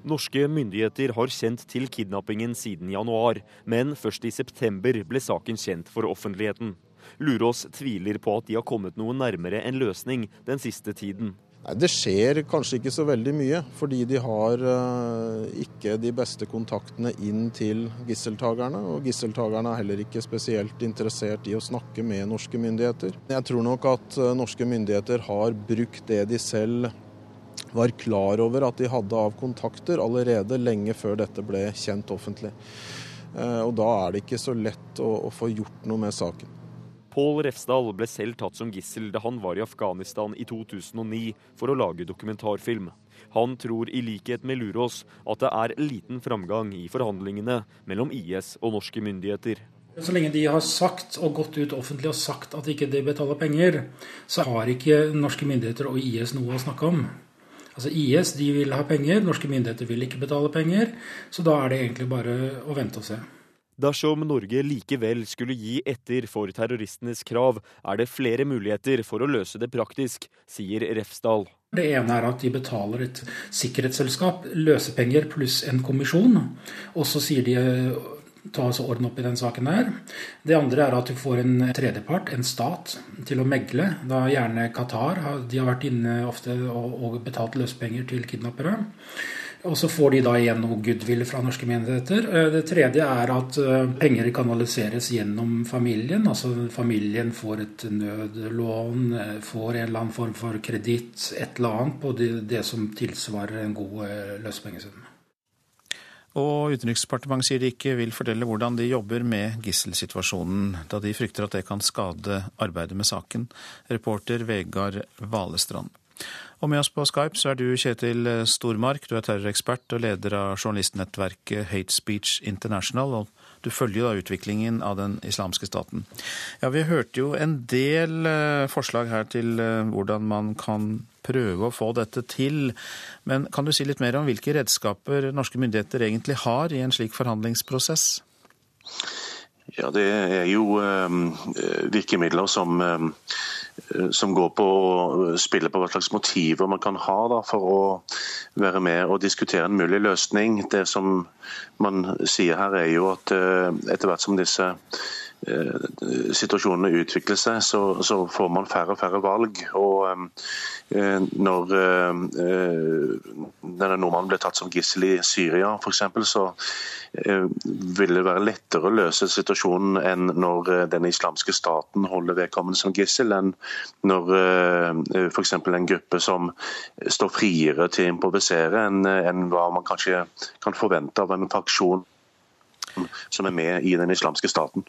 Norske myndigheter har kjent til kidnappingen siden januar, men først i september ble saken kjent for offentligheten. Lurås tviler på at de har kommet noe nærmere en løsning den siste tiden. Nei, det skjer kanskje ikke så veldig mye, fordi de har uh, ikke de beste kontaktene inn til gisseltakerne. Og gisseltakerne er heller ikke spesielt interessert i å snakke med norske myndigheter. Jeg tror nok at uh, norske myndigheter har brukt det de selv var klar over at de hadde av kontakter allerede lenge før dette ble kjent offentlig. Eh, og da er det ikke så lett å, å få gjort noe med saken. Pål Refsdal ble selv tatt som gissel da han var i Afghanistan i 2009 for å lage dokumentarfilm. Han tror i likhet med Lurås at det er liten framgang i forhandlingene mellom IS og norske myndigheter. Så lenge de har sagt og gått ut offentlig og sagt at ikke de betaler penger, så har ikke norske myndigheter og IS noe å snakke om. Altså IS de vil ha penger, norske myndigheter vil ikke betale penger. Så da er det egentlig bare å vente og se. Dersom Norge likevel skulle gi etter for terroristenes krav, er det flere muligheter for å løse det praktisk, sier Refsdal. Det ene er at de betaler et sikkerhetsselskap løsepenger pluss en kommisjon. Og så sier de ta oss orden opp i den saken der. Det andre er at du får en tredjepart, en stat, til å megle. Da gjerne Qatar. De har vært inne ofte og betalt løspenger til kidnappere. Og så får de da igjen noe goodwill fra norske myndigheter. Eh, det tredje er at eh, penger kanaliseres gjennom familien. Altså familien får et nødlån, eh, får en eller annen form for kreditt, et eller annet på det, som tilsvarer en god løsepengesum. Og Utenriksdepartementet sier de ikke vil fortelle hvordan de jobber med gisselsituasjonen, da de frykter at det kan skade arbeidet med saken. Reporter Vegard Valestrand. Og med oss på Skype så er du Kjetil Stormark, du er terrorekspert og leder av journalistnettverket Hate Speech International. og du følger da utviklingen av den islamske staten. Ja, Vi hørte jo en del eh, forslag her til eh, hvordan man kan prøve å få dette til. Men kan du si litt mer om hvilke redskaper norske myndigheter egentlig har i en slik forhandlingsprosess? Ja, Det er jo eh, virkemidler som som går på å spille på hva slags motiver man kan ha da, for å være med og diskutere en mulig løsning. Det som man sier her er jo at eh, etter hvert som disse situasjonene utvikler seg, så, så, får man færre og færre valg. Og eh, når denne nordmannen ble tatt som gissel i Syria f.eks., så vil det være lettere å løse situasjonen enn når den islamske staten holder vedkommende som gissel, enn når f.eks. en gruppe som står friere til å improvisere enn hva man kanskje kan forvente av en faksjon som er med i den islamske staten.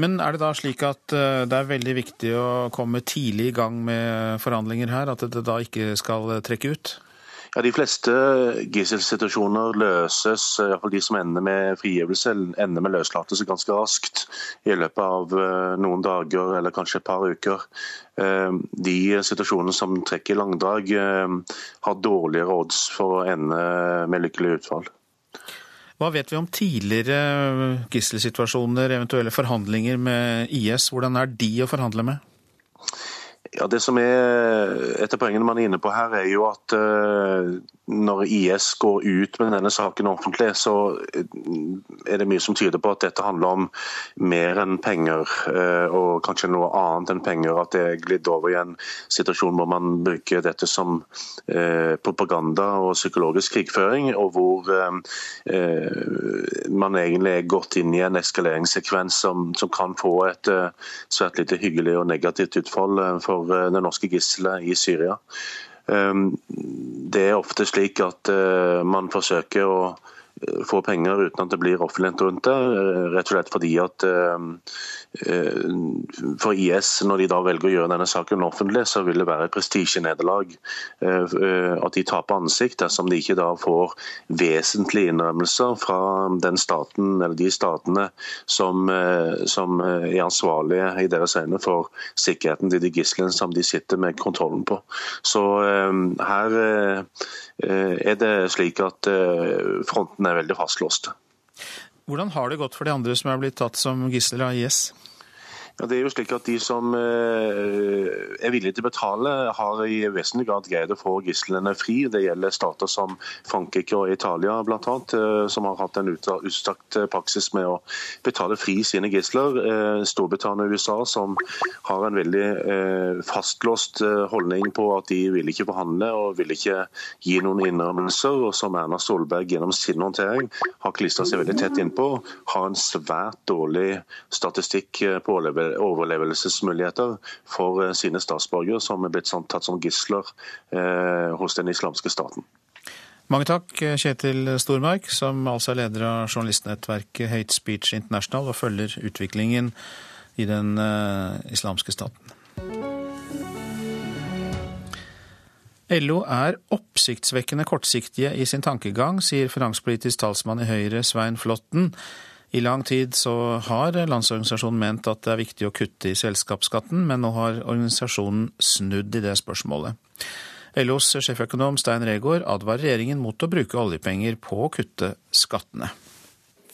Men er det da slik at eh, det er veldig viktig å komme tidlig i gang med forhandlinger her, at det da ikke skal trekke ut? Ja, De fleste gisselsituasjoner løses, iallfall de som ender med frigivelse, ender med løslatelse ganske raskt. I løpet av eh, noen dager eller kanskje et par uker. Eh, de situasjonene som trekker langdrag, har dårligere odds for å ende med lykkelig utfall. Hva vet vi om tidligere gisselsituasjoner, eventuelle forhandlinger med IS? Hvordan er de å forhandle med? Ja, Det som er etter poengene man er inne på her, er jo at uh, når IS går ut med denne saken offentlig, så er det mye som tyder på at dette handler om mer enn penger, uh, og kanskje noe annet enn penger. At det er glidd over i en situasjon hvor man bruker dette som propaganda og psykologisk krigføring, og hvor man egentlig er gått inn i en eskaleringssekvens som kan få et svært lite hyggelig og negativt utfall for for eh, det norske gisselet i Syria. Ehm, det er ofte slik at eh, man forsøker å eh, få penger uten at det blir offentlighet rundt det, rett og slett fordi at Eh, for IS, når de da velger å gjøre denne saken offentlig, så vil det være et prestisjenederlag. Eh, eh, at de taper ansikt dersom de ikke da får vesentlige innrømmelser fra den staten eller de statene som, som er ansvarlige i deres øyne for sikkerheten til de gislene som de sitter med kontrollen på. Så her er det slik at fronten er veldig fastlåste. Hvordan har det gått for de andre som er blitt tatt som gisler av IS? Ja, det er jo slik at De som eh, er villige til å betale, har i vesentlig grad greid å få gislene fri. Det gjelder stater som Frankrike og Italia bl.a., eh, som har hatt en utstrakt praksis med å betale fri sine gisler. Eh, Storbritannia og USA som har en veldig fastlåst holdning på at de vil ikke forhandle og vil ikke gi noen innrømmelser, og som Erna Solberg gjennom sin håndtering har klistra seg veldig tett innpå. Har en svært dårlig statistikk på overlevelse overlevelsesmuligheter for eh, sine statsborgere som er blitt tatt som gisler eh, hos den islamske staten. Mange takk, Kjetil Stormark, som altså er leder av journalistnettverket Hate Speech International og følger utviklingen i den islamske staten. LO er oppsiktsvekkende kortsiktige i sin tankegang, sier finanspolitisk talsmann i Høyre Svein Flåtten. I lang tid så har Landsorganisasjonen ment at det er viktig å kutte i selskapsskatten, men nå har organisasjonen snudd i det spørsmålet. LOs sjeføkonom Stein Regaard advarer regjeringen mot å bruke oljepenger på å kutte skattene.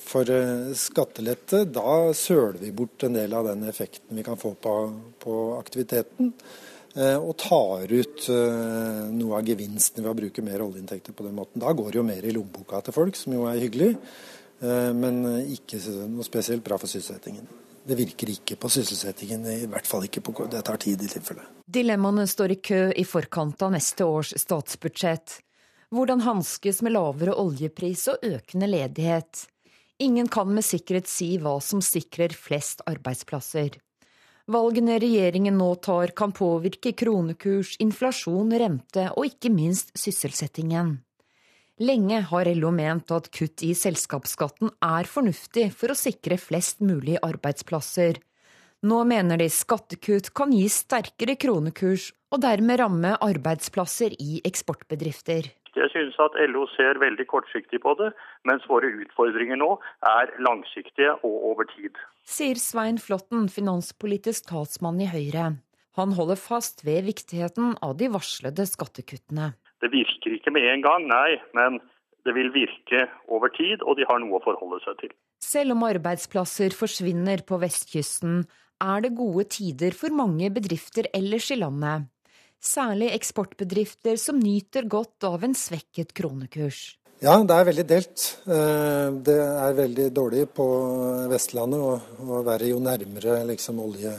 For eh, skattelette, da søler vi bort en del av den effekten vi kan få på, på aktiviteten. Eh, og tar ut eh, noe av gevinsten ved å bruke mer oljeinntekter på den måten. Da går det jo mer i lommeboka til folk, som jo er hyggelig. Eh, men ikke noe spesielt bra for sysselsettingen. Det virker ikke på sysselsettingen, i hvert fall ikke på Det tar tid i tilfelle. Dilemmaene står i kø i forkant av neste års statsbudsjett. Hvordan hanskes med lavere oljepris og økende ledighet? Ingen kan med sikkerhet si hva som sikrer flest arbeidsplasser. Valgene regjeringen nå tar kan påvirke kronekurs, inflasjon, rente og ikke minst sysselsettingen. Lenge har LO ment at kutt i selskapsskatten er fornuftig for å sikre flest mulig arbeidsplasser. Nå mener de skattekutt kan gi sterkere kronekurs og dermed ramme arbeidsplasser i eksportbedrifter. Jeg synes at LO ser veldig kortsiktig på det, mens våre utfordringer nå er langsiktige og over tid. Sier Svein Flåtten, finanspolitisk talsmann i Høyre. Han holder fast ved viktigheten av de varslede skattekuttene. Det virker ikke med en gang, nei, men det vil virke over tid, og de har noe å forholde seg til. Selv om arbeidsplasser forsvinner på vestkysten, er det gode tider for mange bedrifter ellers i landet. Særlig eksportbedrifter som nyter godt av en svekket kronekurs. Ja, det er veldig delt. Eh, det er veldig dårlig på Vestlandet, og verre jo nærmere liksom, olje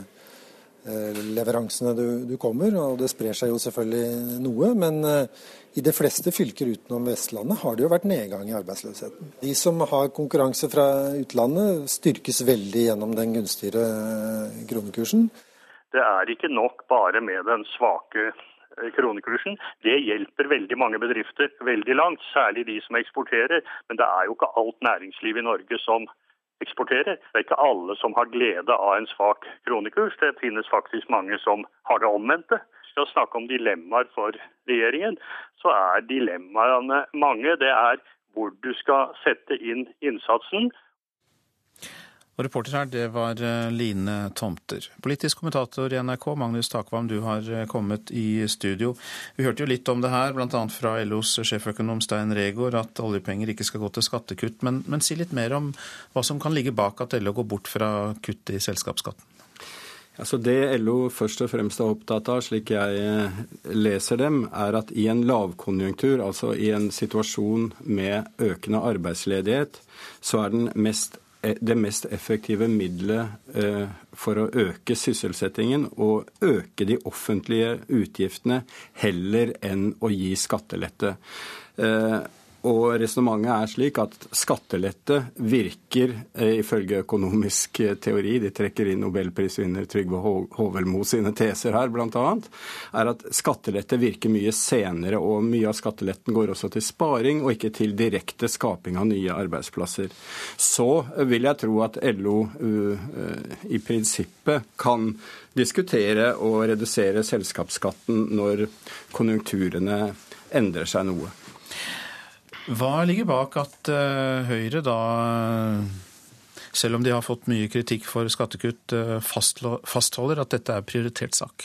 leveransene du, du, kommer. og Det sprer seg jo selvfølgelig noe, men eh, i de fleste fylker utenom Vestlandet har det jo vært nedgang i arbeidsløsheten. De som har konkurranse fra utlandet, styrkes veldig gjennom den gunstigere eh, kronekursen. Det er ikke nok bare med den svake kronekursen. Det hjelper veldig mange bedrifter veldig langt, særlig de som eksporterer. Men det er jo ikke alt næringsliv i Norge som eksporterer. Det er ikke alle som har glede av en svak kronekurs. Det finnes faktisk mange som har det omvendte. Skal snakke om dilemmaer for regjeringen, så er dilemmaene mange. Det er hvor du skal sette inn innsatsen, og reporter her, det var eh, Line Tomter. Politisk kommentator i NRK, Magnus Takvam, du har eh, kommet i studio. Vi hørte jo litt om det her, bl.a. fra LOs sjeføkonom Stein Regaard, at oljepenger ikke skal gå til skattekutt. Men, men si litt mer om hva som kan ligge bak at LO går bort fra kutt i selskapsskatten? Altså Det LO først og fremst er opptatt av, slik jeg eh, leser dem, er at i en lavkonjunktur, altså i en situasjon med økende arbeidsledighet, så er den mest, det mest effektive middelet eh, for å øke sysselsettingen og øke de offentlige utgiftene heller enn å gi skattelette. Og resonnementet er slik at skattelette virker, eh, ifølge økonomisk eh, teori, de trekker inn nobelprisvinner Trygve Hovelmo sine teser her bl.a., er at skattelette virker mye senere, og mye av skatteletten går også til sparing og ikke til direkte skaping av nye arbeidsplasser. Så vil jeg tro at LO uh, i prinsippet kan diskutere å redusere selskapsskatten når konjunkturene endrer seg noe. Hva ligger bak at uh, Høyre da, selv om de har fått mye kritikk for skattekutt, uh, fastholder at dette er prioritert sak?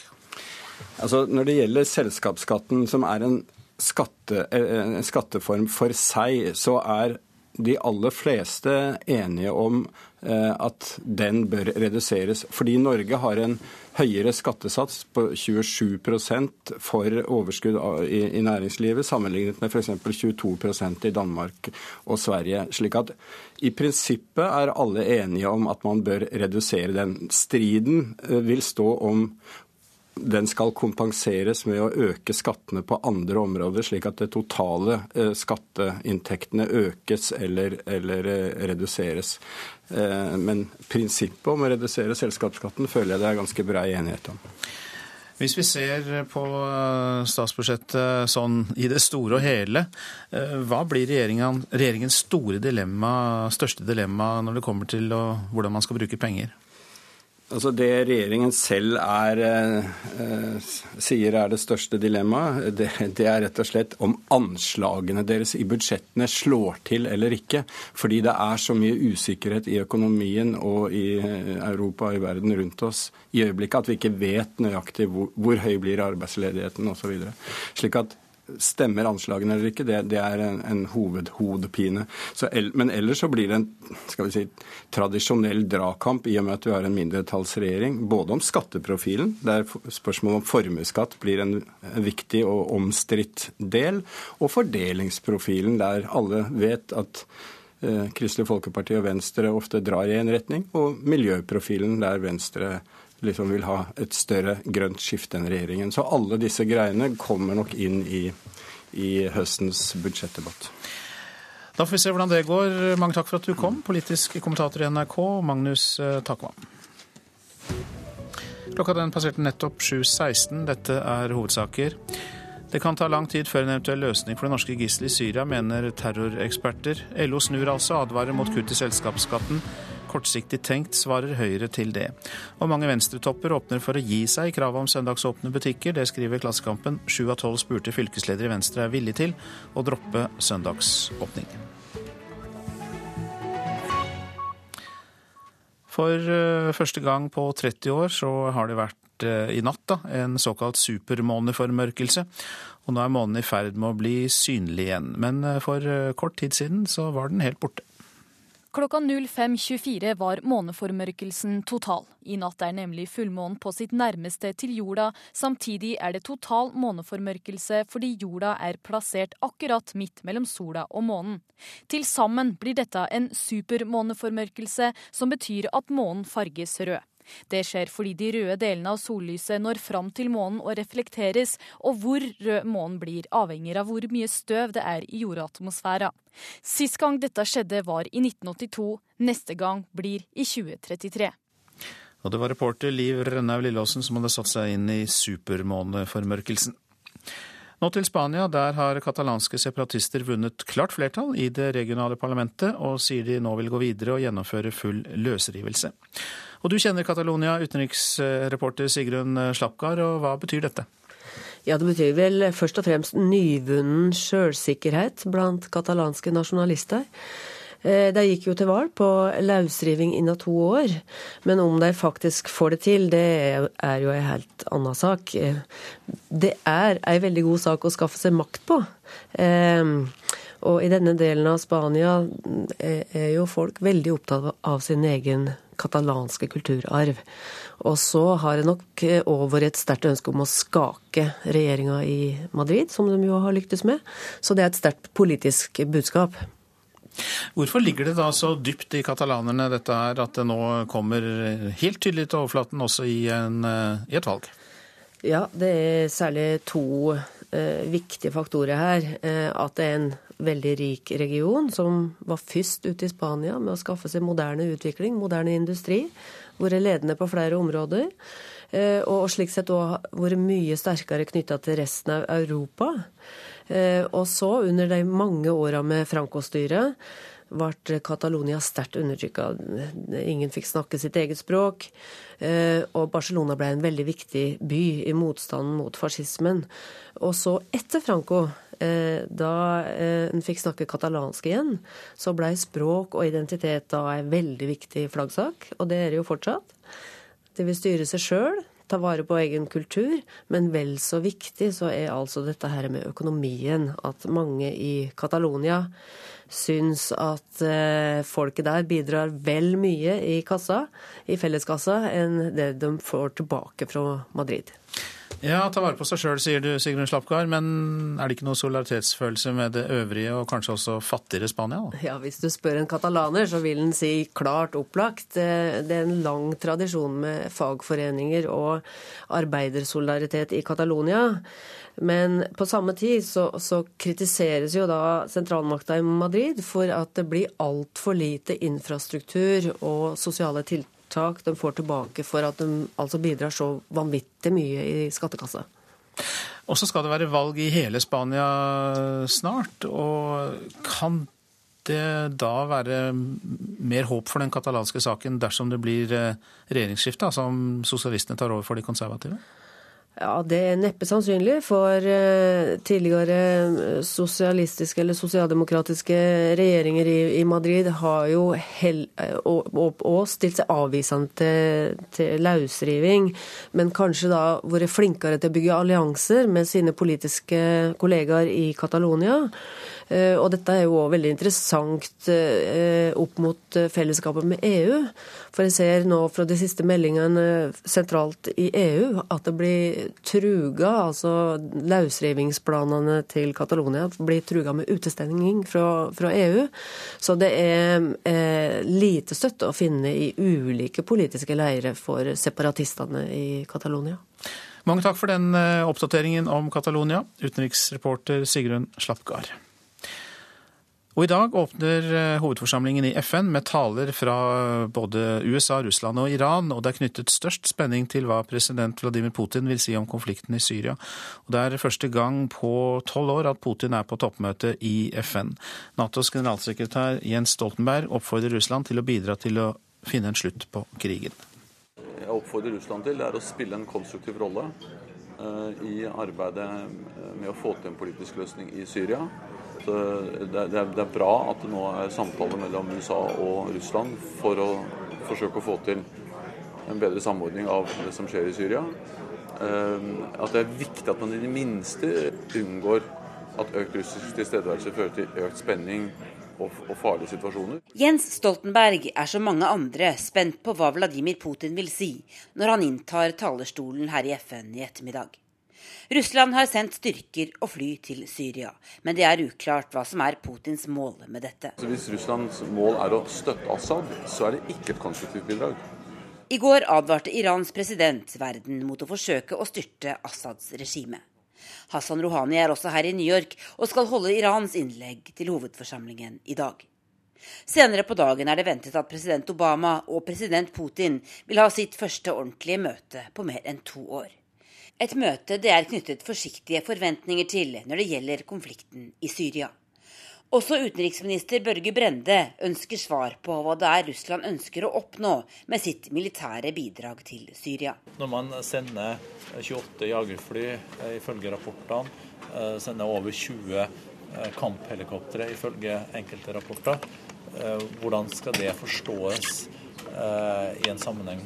Altså, når det gjelder selskapsskatten, som er en, skatte, eh, en skatteform for seg, så er de aller fleste enige om at den bør reduseres. Fordi Norge har en høyere skattesats på 27% for overskudd i, næringslivet, sammenlignet med f.eks. 22% i Danmark og Sverige. slik at i prinsippet er alle enige om at man bør redusere den. Striden eh, vil stå om den skal kompenseres med å øke skattene på andre områder, slik at det totale eh, skatteinntektene økes eller, eller eh, reduseres. Eh, men prinsippet om å redusere selskapsskatten føler jeg det er ganske brei enighet om. Hvis vi ser på statsbudsjettet sånn i det store og hele, hva blir regjeringens store dilemma, største dilemma når det kommer til å, hvordan man skal bruke penger? Altså Det regjeringen selv er, eh, sier er det største dilemmaet, det, det, er rett og slett om anslagene deres i budsjettene slår til eller ikke. Fordi det er så mye usikkerhet i økonomien og i eh, Europa og i verden rundt oss i øyeblikket at vi ikke vet nøyaktig hvor, hvor høy blir arbeidsledigheten osv. Slik at Stemmer anslagene eller ikke, det, det er en, en hovedhodepine. men ellers så blir det en skal vi si, tradisjonell dragkamp i og med at du har en mindretallsregjering. Både om skatteprofilen, der spørsmålet om formuesskatt blir en, en viktig og omstridt del, og fordelingsprofilen, der alle vet at eh, Kristelig Folkeparti og Venstre ofte drar i en retning, og miljøprofilen, der Venstre liksom vil ha et større grønt skifte enn regjeringen. Så alle disse greiene kommer nok inn i, i høstens budsjettdebatt. Da får vi se hvordan det går. Mange takk for at du kom, politisk kommentator i NRK, Magnus eh, Takvam. Klokka den passerte nettopp 7.16. Dette er hovedsaker. Det kan ta lang tid før en eventuell løsning for det norske gisselet i Syria, mener terroreksperter. LO snur altså, advarer mot kutt i selskapsskatten kortsiktig tenkt, svarer Høyre til det. Og mange venstretopper åpner for å gi seg i kravet om søndagsåpne butikker. Det skriver Klassekampen. Sju av tolv spurte fylkesleder i Venstre er villig til å droppe søndagsåpning. For eh, første gang på 30 år så har det vært eh, i natt da, en såkalt supermåneformørkelse. Og nå er månen i ferd med å bli synlig igjen. Men eh, for kort tid siden så var den helt borte. Klokka 05.24 var måneformørkelsen total. I natt er nemlig fullmånen på sitt nærmeste til jorda. Samtidig er det total måneformørkelse fordi jorda er plassert akkurat midt mellom sola og månen. Til sammen blir dette en supermåneformørkelse, som betyr at månen farges rød. Det skjer fordi de røde delene av sollyset når fram til månen og reflekteres, og hvor rød månen blir avhenger av hvor mye støv det er i jordatmosfæra. Sist gang dette skjedde var i 1982, neste gang blir i 2033. Og det var reporter Liv Rønnaug Lilleåsen som hadde satt seg inn i supermåneformørkelsen. Nå til Spania. Der har katalanske separatister vunnet klart flertall i det regionale parlamentet, og sier de nå vil gå videre og gjennomføre full løsrivelse. Og du kjenner Catalonia, utenriksreporter Sigrun Slapgard, og hva betyr dette? Ja, Det betyr vel først og fremst nyvunnen sjølsikkerhet blant katalanske nasjonalister. Eh, de gikk jo til valg på løsriving innen to år, men om de faktisk får det til, det er jo en helt annen sak. Eh, det er en veldig god sak å skaffe seg makt på. Eh, og i denne delen av Spania er jo folk veldig opptatt av sin egen katalanske kulturarv. Og så har det nok òg vært et sterkt ønske om å skake regjeringa i Madrid, som de jo har lyktes med. Så det er et sterkt politisk budskap. Hvorfor ligger det da så dypt i katalanerne dette her, at det nå kommer helt tydelig til overflaten også i, en, i et valg? Ja, det er særlig to eh, viktige faktorer her. Eh, at det er en veldig rik region som var først ute i Spania med å skaffe seg moderne utvikling, moderne industri. Vært ledende på flere områder. Eh, og slik sett òg vært mye sterkere knytta til resten av Europa. Eh, og så, under de mange åra med Franco-styret, ble Catalonia sterkt undertrykka. Ingen fikk snakke sitt eget språk. Eh, og Barcelona ble en veldig viktig by i motstanden mot fascismen. Og så, etter Franco, eh, da en fikk snakke katalansk igjen, så ble språk og identitet da en veldig viktig flaggsak. Og det er det jo fortsatt. De vil styre seg sjøl ta vare på egen kultur. Men vel så viktig så er altså dette her med økonomien. At mange i Catalonia syns at eh, folket der bidrar vel mye i kassa, i felleskassa, enn det de får tilbake fra Madrid. Ja, ta vare på seg sjøl, sier du Sigrun Slapgard. Men er det ikke noe solidaritetsfølelse med det øvrige og kanskje også fattigere Spania? Da? Ja, Hvis du spør en katalaner, så vil han si klart opplagt. Det er en lang tradisjon med fagforeninger og arbeidersolidaritet i Catalonia. Men på samme tid så, så kritiseres jo da sentralmakta i Madrid for at det blir altfor lite infrastruktur og sosiale tiltak tiltak de får tilbake for at de altså bidrar så vanvittig mye i skattekassa. Og så skal det være valg i hele Spania snart. og Kan det da være mer håp for den katalanske saken dersom det blir eh, regjeringsskifte, altså om sosialistene tar over for de konservative? Ja, Det er neppe sannsynlig, for uh, tidligere eh, sosialistiske eller sosialdemokratiske regjeringer i, Madrid har jo hell, uh, og, og, og, stilt seg avvisende til, til løsriving, men kanskje da vært flinkere til å bygge allianser med sine politiske kollegaer i Catalonia. Uh, og dette er jo òg veldig interessant opp mot fellesskapet med EU. For jeg ser nå fra de siste meldingene sentralt i EU at det blir truga, altså løsrivingsplanene til Catalonia blir truga med utestenging fra, fra, EU. Så det er eh, lite støtte å finne i ulike politiske leirer for separatistene i Catalonia. Mange takk for den eh, oppdateringen om Catalonia, utenriksreporter Sigrun Slapgard. Og I dag åpner eh, hovedforsamlingen i FN med taler fra både USA, Russland og Iran, og det er knyttet størst spenning til hva president Vladimir Putin vil si om konflikten i Syria. Og Det er første gang på tolv år at Putin er på toppmøte i FN. Natos generalsekretær Jens Stoltenberg oppfordrer Russland til å bidra til å finne en slutt på krigen. Jeg oppfordrer Russland til er å spille en konstruktiv rolle eh, i arbeidet med å få til en politisk løsning i Syria. Eh, det er bra at det nå er samtaler mellom USA og Russland for å forsøke å få til en bedre samordning av det som skjer i Syria. Eh, at det er viktig at man i det minste unngår at økt russisk tilstedeværelse fører til økt spenning og, farlige situasjoner. Jens Stoltenberg er som mange andre spent på hva Vladimir Putin vil si når han inntar talerstolen her i FN i ettermiddag. Russland har sendt styrker og fly til Syria, men det er uklart hva som er Putins mål med dette. Så hvis Russlands mål er å støtte Assad, så er det ikke et konstruktivt bidrag. I går advarte Irans president verden mot å forsøke å styrte Assads regime. Hassan Rouhani er også her i New York og skal holde Irans innlegg til hovedforsamlingen i dag. Senere på dagen er det ventet at president Obama og president Putin vil ha sitt første ordentlige møte på mer enn to år. Et møte det er knyttet forsiktige forventninger til når det gjelder konflikten i Syria. Også utenriksminister Børge Brende ønsker svar på hva det er Russland ønsker å oppnå med sitt militære bidrag til Syria. Når man sender 28 jagerfly, eh, ifølge rapportene, eh, sender over 20 eh, kamphelikoptre, ifølge enkelte rapporter, hvordan skal det forstås i en sammenheng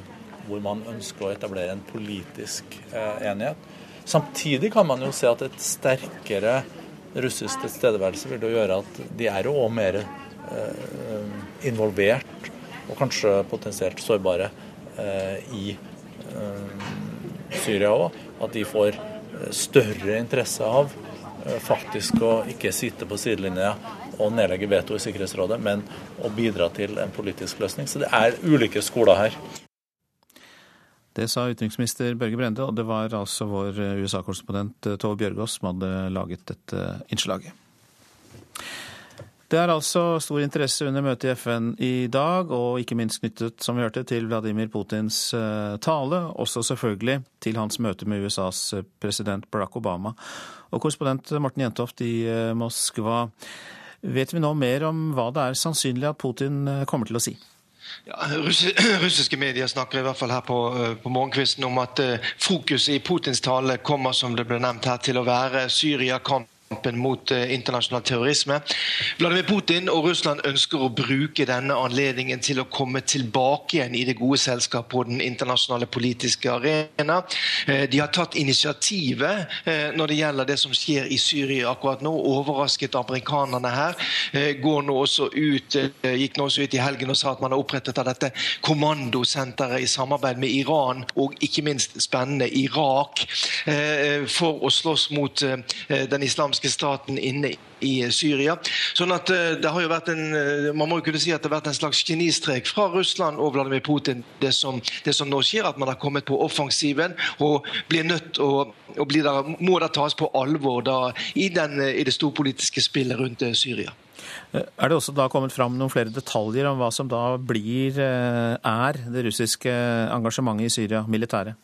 hvor man ønsker å etablere en politisk eh, enighet. Samtidig kan man jo se at et sterkere russisk tilstedeværelse vil jo gjøre at de er jo òg mer eh, involvert og kanskje potensielt sårbare i Syria òg, at de får større interesse av faktisk å ikke sitte på sidelinja og nedlegge veto i Sikkerhetsrådet, men å bidra til en politisk løsning. Så det er ulike skoler her. Det sa utenriksminister Børge Brende, og det var altså vår USA-korrespondent eh, Tove Bjørgaas som hadde laget dette innslaget. Det er altså stor interesse under møtet i FN i dag, og ikke minst knyttet, som vi hørte, til Vladimir Putins eh, tale. Også selvfølgelig til hans møte med USAs eh, president Barack Obama. Og korrespondent Morten Jentoft i Moskva, vet vi nå mer om hva det er sannsynlig at Putin kommer til å si? Ja, russiske medier snakker i hvert fall her på, eh, på morgenkvisten om at uh, fokuset i Putins tale kommer som det ble nevnt her, til å være Syria-kamp kampen mot eh, internasjonal terrorisme. Vladimir Putin og Russland ønsker å bruke denne anledningen til å komme tilbake igjen i det gode selskap på den internasjonale politiske arena. Eh, de har tatt initiativet eh, når det gjelder det som skjer i Syria akkurat nå. Overrasket amerikanerne her. Går nå også ut, gikk nå også ut i helgen og sa at man har opprettet av dette kommandosenteret i samarbeid med Iran og ikke minst spennende Irak for å slåss mot den islamske islamske staten inne i Syria. Sånn at eh, det har jo vært en, eh, Man må jo kunne si at det har vært en slags genistrek fra Russland og Vladimir Putin, det som, det som nå skjer. At man har kommet på offensiven og blir nødt og, og blir der, må da tas på alvor da, i, den, i det storpolitiske spillet rundt eh, Syria. Er det også da kommet fram noen flere detaljer om hva som da blir, er det russiske engasjementet i Syria, militæret?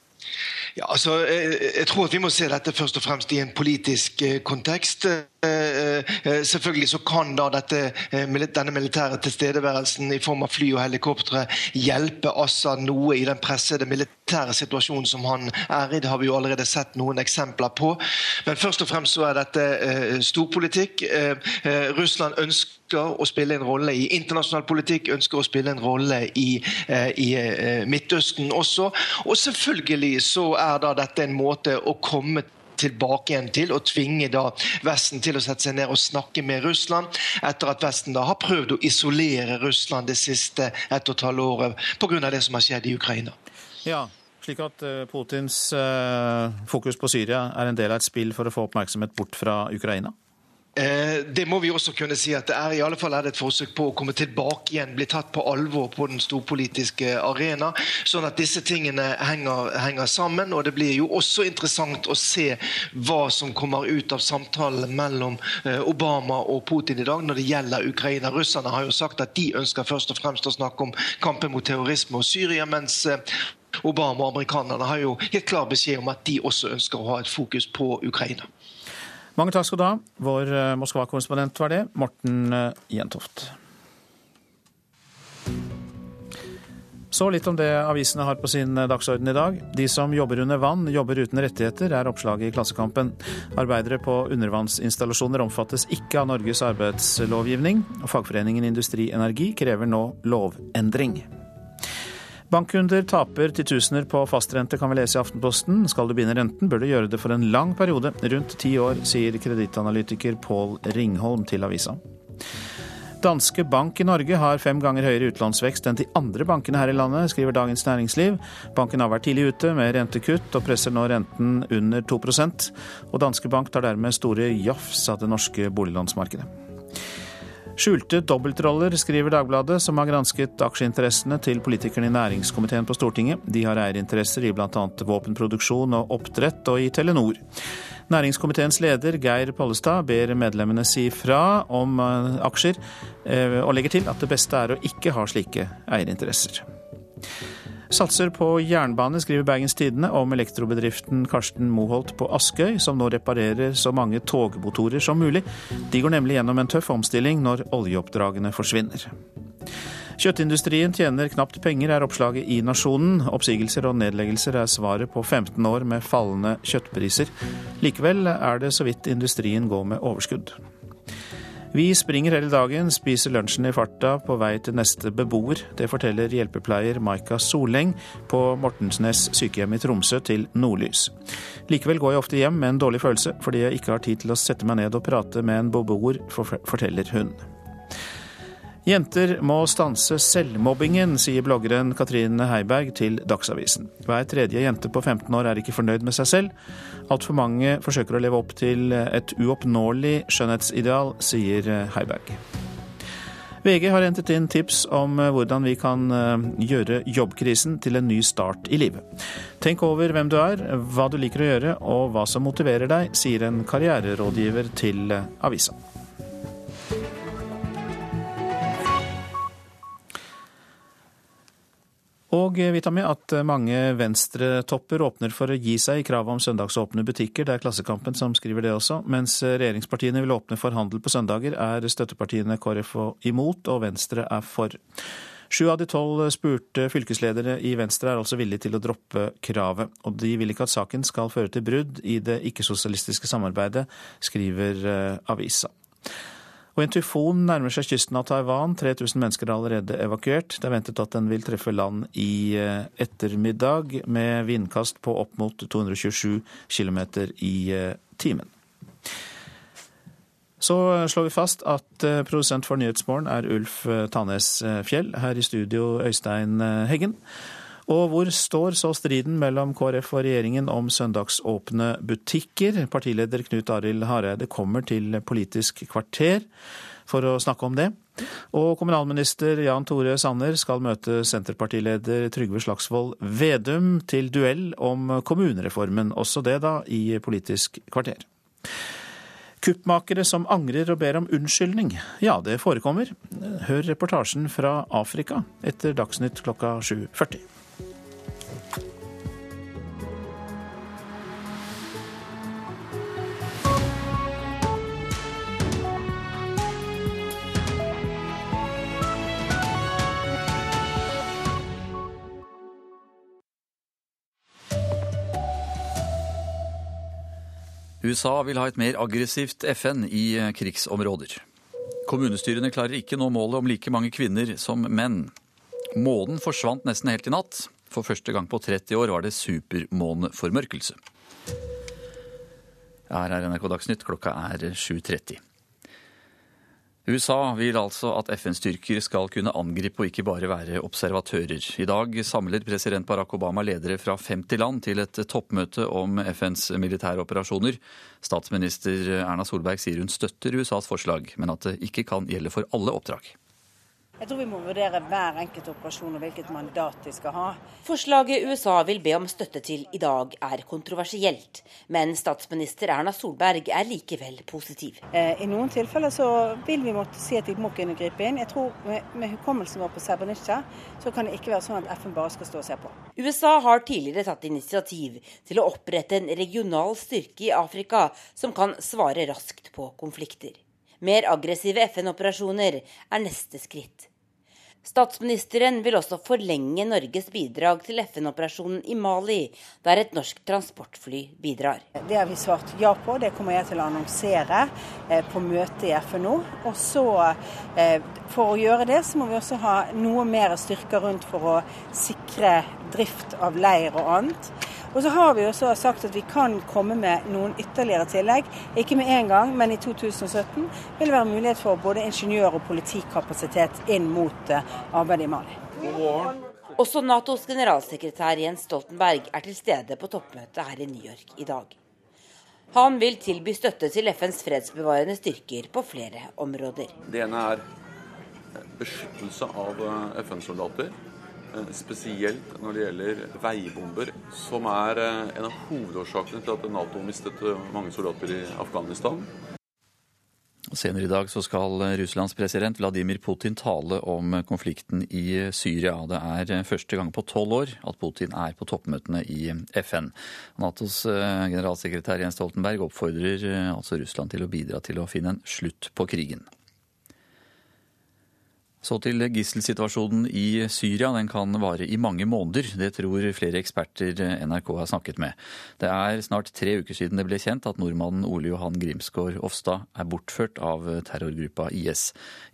Ja, altså, jeg, jeg, tror at vi må se dette først og fremst i en politisk eh, kontekst. Eh, eh, selvfølgelig så kan da dette, denne militære tilstedeværelsen i form av fly og helikoptre hjelpe Assad noe i den pressede militære situasjonen som han er i. Det har vi jo allerede sett noen eksempler på. Men først og fremst så er dette storpolitikk. Russland ønsker å spille en rolle i internasjonal politikk, ønsker å spille en rolle i, eh, i eh, Midtøsten også. Og selvfølgelig så er da dette en måte å komme tilbake igjen til og tvinge da Vesten til å sette seg ned og snakke med Russland, etter at Vesten da har prøvd å isolere Russland det siste ett og et halvt året pga. det som har skjedd i Ukraina. Ja, slik at eh, Putins fokus på Syria er en del av et spill for å få oppmerksomhet bort fra Ukraina? Eh, det må vi også kunne si at det er i alle fall er det et forsøk på å komme tilbake igjen, bli tatt på alvor på den storpolitiske arena. Sånn at disse tingene henger, henger, sammen. Og det blir jo også interessant å se hva som kommer ut av samtalen mellom eh, Obama og Putin i dag når det gjelder Ukraina. Russerne har jo sagt at de ønsker først og fremst å snakke om kampen mot terrorisme og Syria. mens eh, Obama og amerikanerne har jo helt klar beskjed om at de også ønsker å ha et fokus på Ukraina. Mange takk skal du ha. Vår eh, Moskva-korrespondent var det, Morten eh, Jentoft. Så litt om det avisene har på sin eh, dagsorden i dag. De som jobber under vann, jobber uten rettigheter, er oppslaget i Klassekampen. Arbeidere på undervannsinstallasjoner omfattes ikke av Norges arbeidslovgivning. og Fagforeningen Industri Energi krever nå lovendring. Bankkunder taper titusener på fastrente, kan vi lese i Aftenposten. Skal du begynne renten, bør du gjøre det for en lang periode, rundt ti år, sier kredittanalytiker Pål Ringholm til avisa. Danske Bank i Norge har fem ganger høyere utlånsvekst enn de andre bankene her i landet, skriver Dagens Næringsliv. Banken har vært tidlig ute med rentekutt, og presser nå renten under 2% Og Danske Bank tar dermed store jafs av det norske boliglånsmarkedet. Skjulte dobbeltroller, skriver Dagbladet, som har gransket aksjeinteressene til politikerne i næringskomiteen på Stortinget. De har eierinteresser i bl.a. våpenproduksjon og oppdrett, og i Telenor. Næringskomiteens leder Geir Pollestad ber medlemmene si fra om eh, aksjer, eh, og legger til at det beste er å ikke ha slike eierinteresser. Satser på jernbane, skriver Bergens Tidende om elektrobedriften Karsten Moholt på Askøy, som nå reparerer så mange togmotorer som mulig. De går nemlig gjennom en tøff omstilling når oljeoppdragene forsvinner. Kjøttindustrien tjener knapt penger, er oppslaget i Nasjonen. Oppsigelser og nedleggelser er svaret på 15 år med fallende kjøttpriser. Likevel er det så vidt industrien går med overskudd. Vi springer hele dagen, spiser lunsjen i farta på vei til neste beboer. Det forteller hjelpepleier Maika Soleng på Mortensnes sykehjem i Tromsø til Nordlys. Likevel går jeg ofte hjem med en dårlig følelse, fordi jeg ikke har tid til å sette meg ned og prate med en beboer, forteller hun. Jenter må stanse selvmobbingen, sier bloggeren Katrine Heiberg til Dagsavisen. Hver tredje jente på 15 år er ikke fornøyd med seg selv. Altfor mange forsøker å leve opp til et uoppnåelig skjønnhetsideal, sier Heiberg. VG har hentet inn tips om hvordan vi kan eh, gjøre jobbkrisen til en ny start i livet. Tenk over hvem du er, hva du liker å gjøre og hva som motiverer deg, sier en karriererådgiver til avisa. Og vi tar med at mange venstretopper åpner for å gi seg i kravet om søndagsåpne butikker. Det er Klassekampen som skriver det også. Mens regjeringspartiene vil åpne for handel på søndager, er støttepartiene KrF imot, og Venstre er for. Sju av de tolv spurte fylkesledere i Venstre er altså villige til å droppe kravet. Og de vil ikke at saken skal føre til brudd i det ikke-sosialistiske samarbeidet, skriver eh, avisa. Og en tyfon nærmer seg kysten av Taiwan. 3000 mennesker er allerede evakuert. Det er ventet at den vil treffe land i eh, ettermiddag, med vindkast på opp mot 227 km i eh, timen. Så slår vi fast at eh, produsent for Nyhetsmorgen er Ulf Tanes Fjell. Her i studio Øystein Heggen. Og hvor står så striden mellom KrF og regjeringen om søndagsåpne butikker? Partileder Knut Arild Hareide kommer til Politisk kvarter for å snakke om det. Og kommunalminister Jan Tore Sanner skal møte Senterpartileder Trygve Slagsvold Vedum til duell om kommunereformen, også det da i Politisk kvarter. Kuppmakere som angrer og ber om unnskyldning. Ja, det forekommer. Hør reportasjen fra Afrika etter Dagsnytt klokka 7.40. USA vil ha et mer aggressivt FN i eh, krigsområder. Kommunestyrene klarer ikke nå målet om like mange kvinner som menn. Månen forsvant nesten helt i natt. For første gang på 30 år var det supermåneformørkelse. Her er NRK Dagsnytt, klokka er 7.30. USA vil altså at FN-styrker skal kunne angripe og ikke bare være observatører. I dag samler president Barack Obama ledere fra 50 land til et toppmøte om FNs militære operasjoner. Statsminister Erna Solberg sier hun støtter USAs forslag, men at det ikke kan gjelde for alle oppdrag. Jeg tror vi må vurdere hver enkelt operasjon og hvilket mandat de skal ha. Forslaget USA vil be om støtte til i dag er kontroversielt, men statsminister Erna Solberg er likevel positiv. Eh, I noen tilfeller så vil vi måtte si at vi må kunne gripe inn. Jeg tror med, med hukommelsen vår på Srebrenica så kan det ikke være sånn at FN bare skal stå og se på. USA har tidligere tatt initiativ til å opprette en regional styrke i Afrika som kan svare raskt på konflikter. Mer aggressive FN-operasjoner er neste skritt. Statsministeren vil også forlenge Norges bidrag til FN-operasjonen i Mali, der et norsk transportfly bidrar. Det har vi svart ja på, det kommer jeg til å annonsere eh, på møtet i FN nå. Og så, eh, For å gjøre det, så må vi også ha noe mer styrker rundt for å sikre drift av leir og annet. Og så har vi også sagt at vi kan komme med noen ytterligere tillegg. Ikke med en gang, men i 2017 vil det være mulighet for både ingeniør- og politikapasitet inn mot eh, arbeidet i Mali. Også Natos generalsekretær Jens Stoltenberg er til stede på toppmøtet her i New York i dag. Han vil tilby støtte til FNs fredsbevarende styrker på flere områder. Det ene er beskyttelse av eh, FN-soldater. Eh, spesielt når det gjelder veibomber, som er eh, en av hovedårsakene til at Nato mistet eh, mange soldater i Afghanistan. Senere i dag så skal Russlands president Vladimir Putin tale om konflikten i Syria. Det er første gang på tolv år at Putin er på toppmøtene i FN. Natos generalsekretær Jens Stoltenberg oppfordrer altså Russland til å bidra til å finne en slutt på krigen. Så til gisselsituasjonen i Syria. Den kan vare i mange måneder. Det tror flere eksperter NRK har snakket med. Det er snart tre uker siden det ble kjent at nordmannen Ole Johan Grimsgaard Ofstad er bortført av terrorgruppa IS.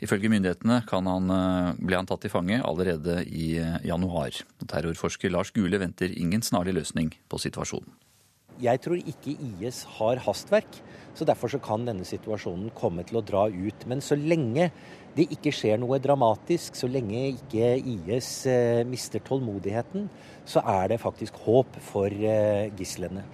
Ifølge myndighetene han, eh, ble han tatt til fange allerede i januar. Terrorforsker Lars Gule venter ingen snarlig løsning på situasjonen. Jeg tror ikke IS har hastverk. Så Derfor så kan denne situasjonen komme til å dra ut. Men så lenge det ikke skjer noe dramatisk, så lenge ikke IS eh, mister tålmodigheten, så er det faktisk håp for eh, gislene.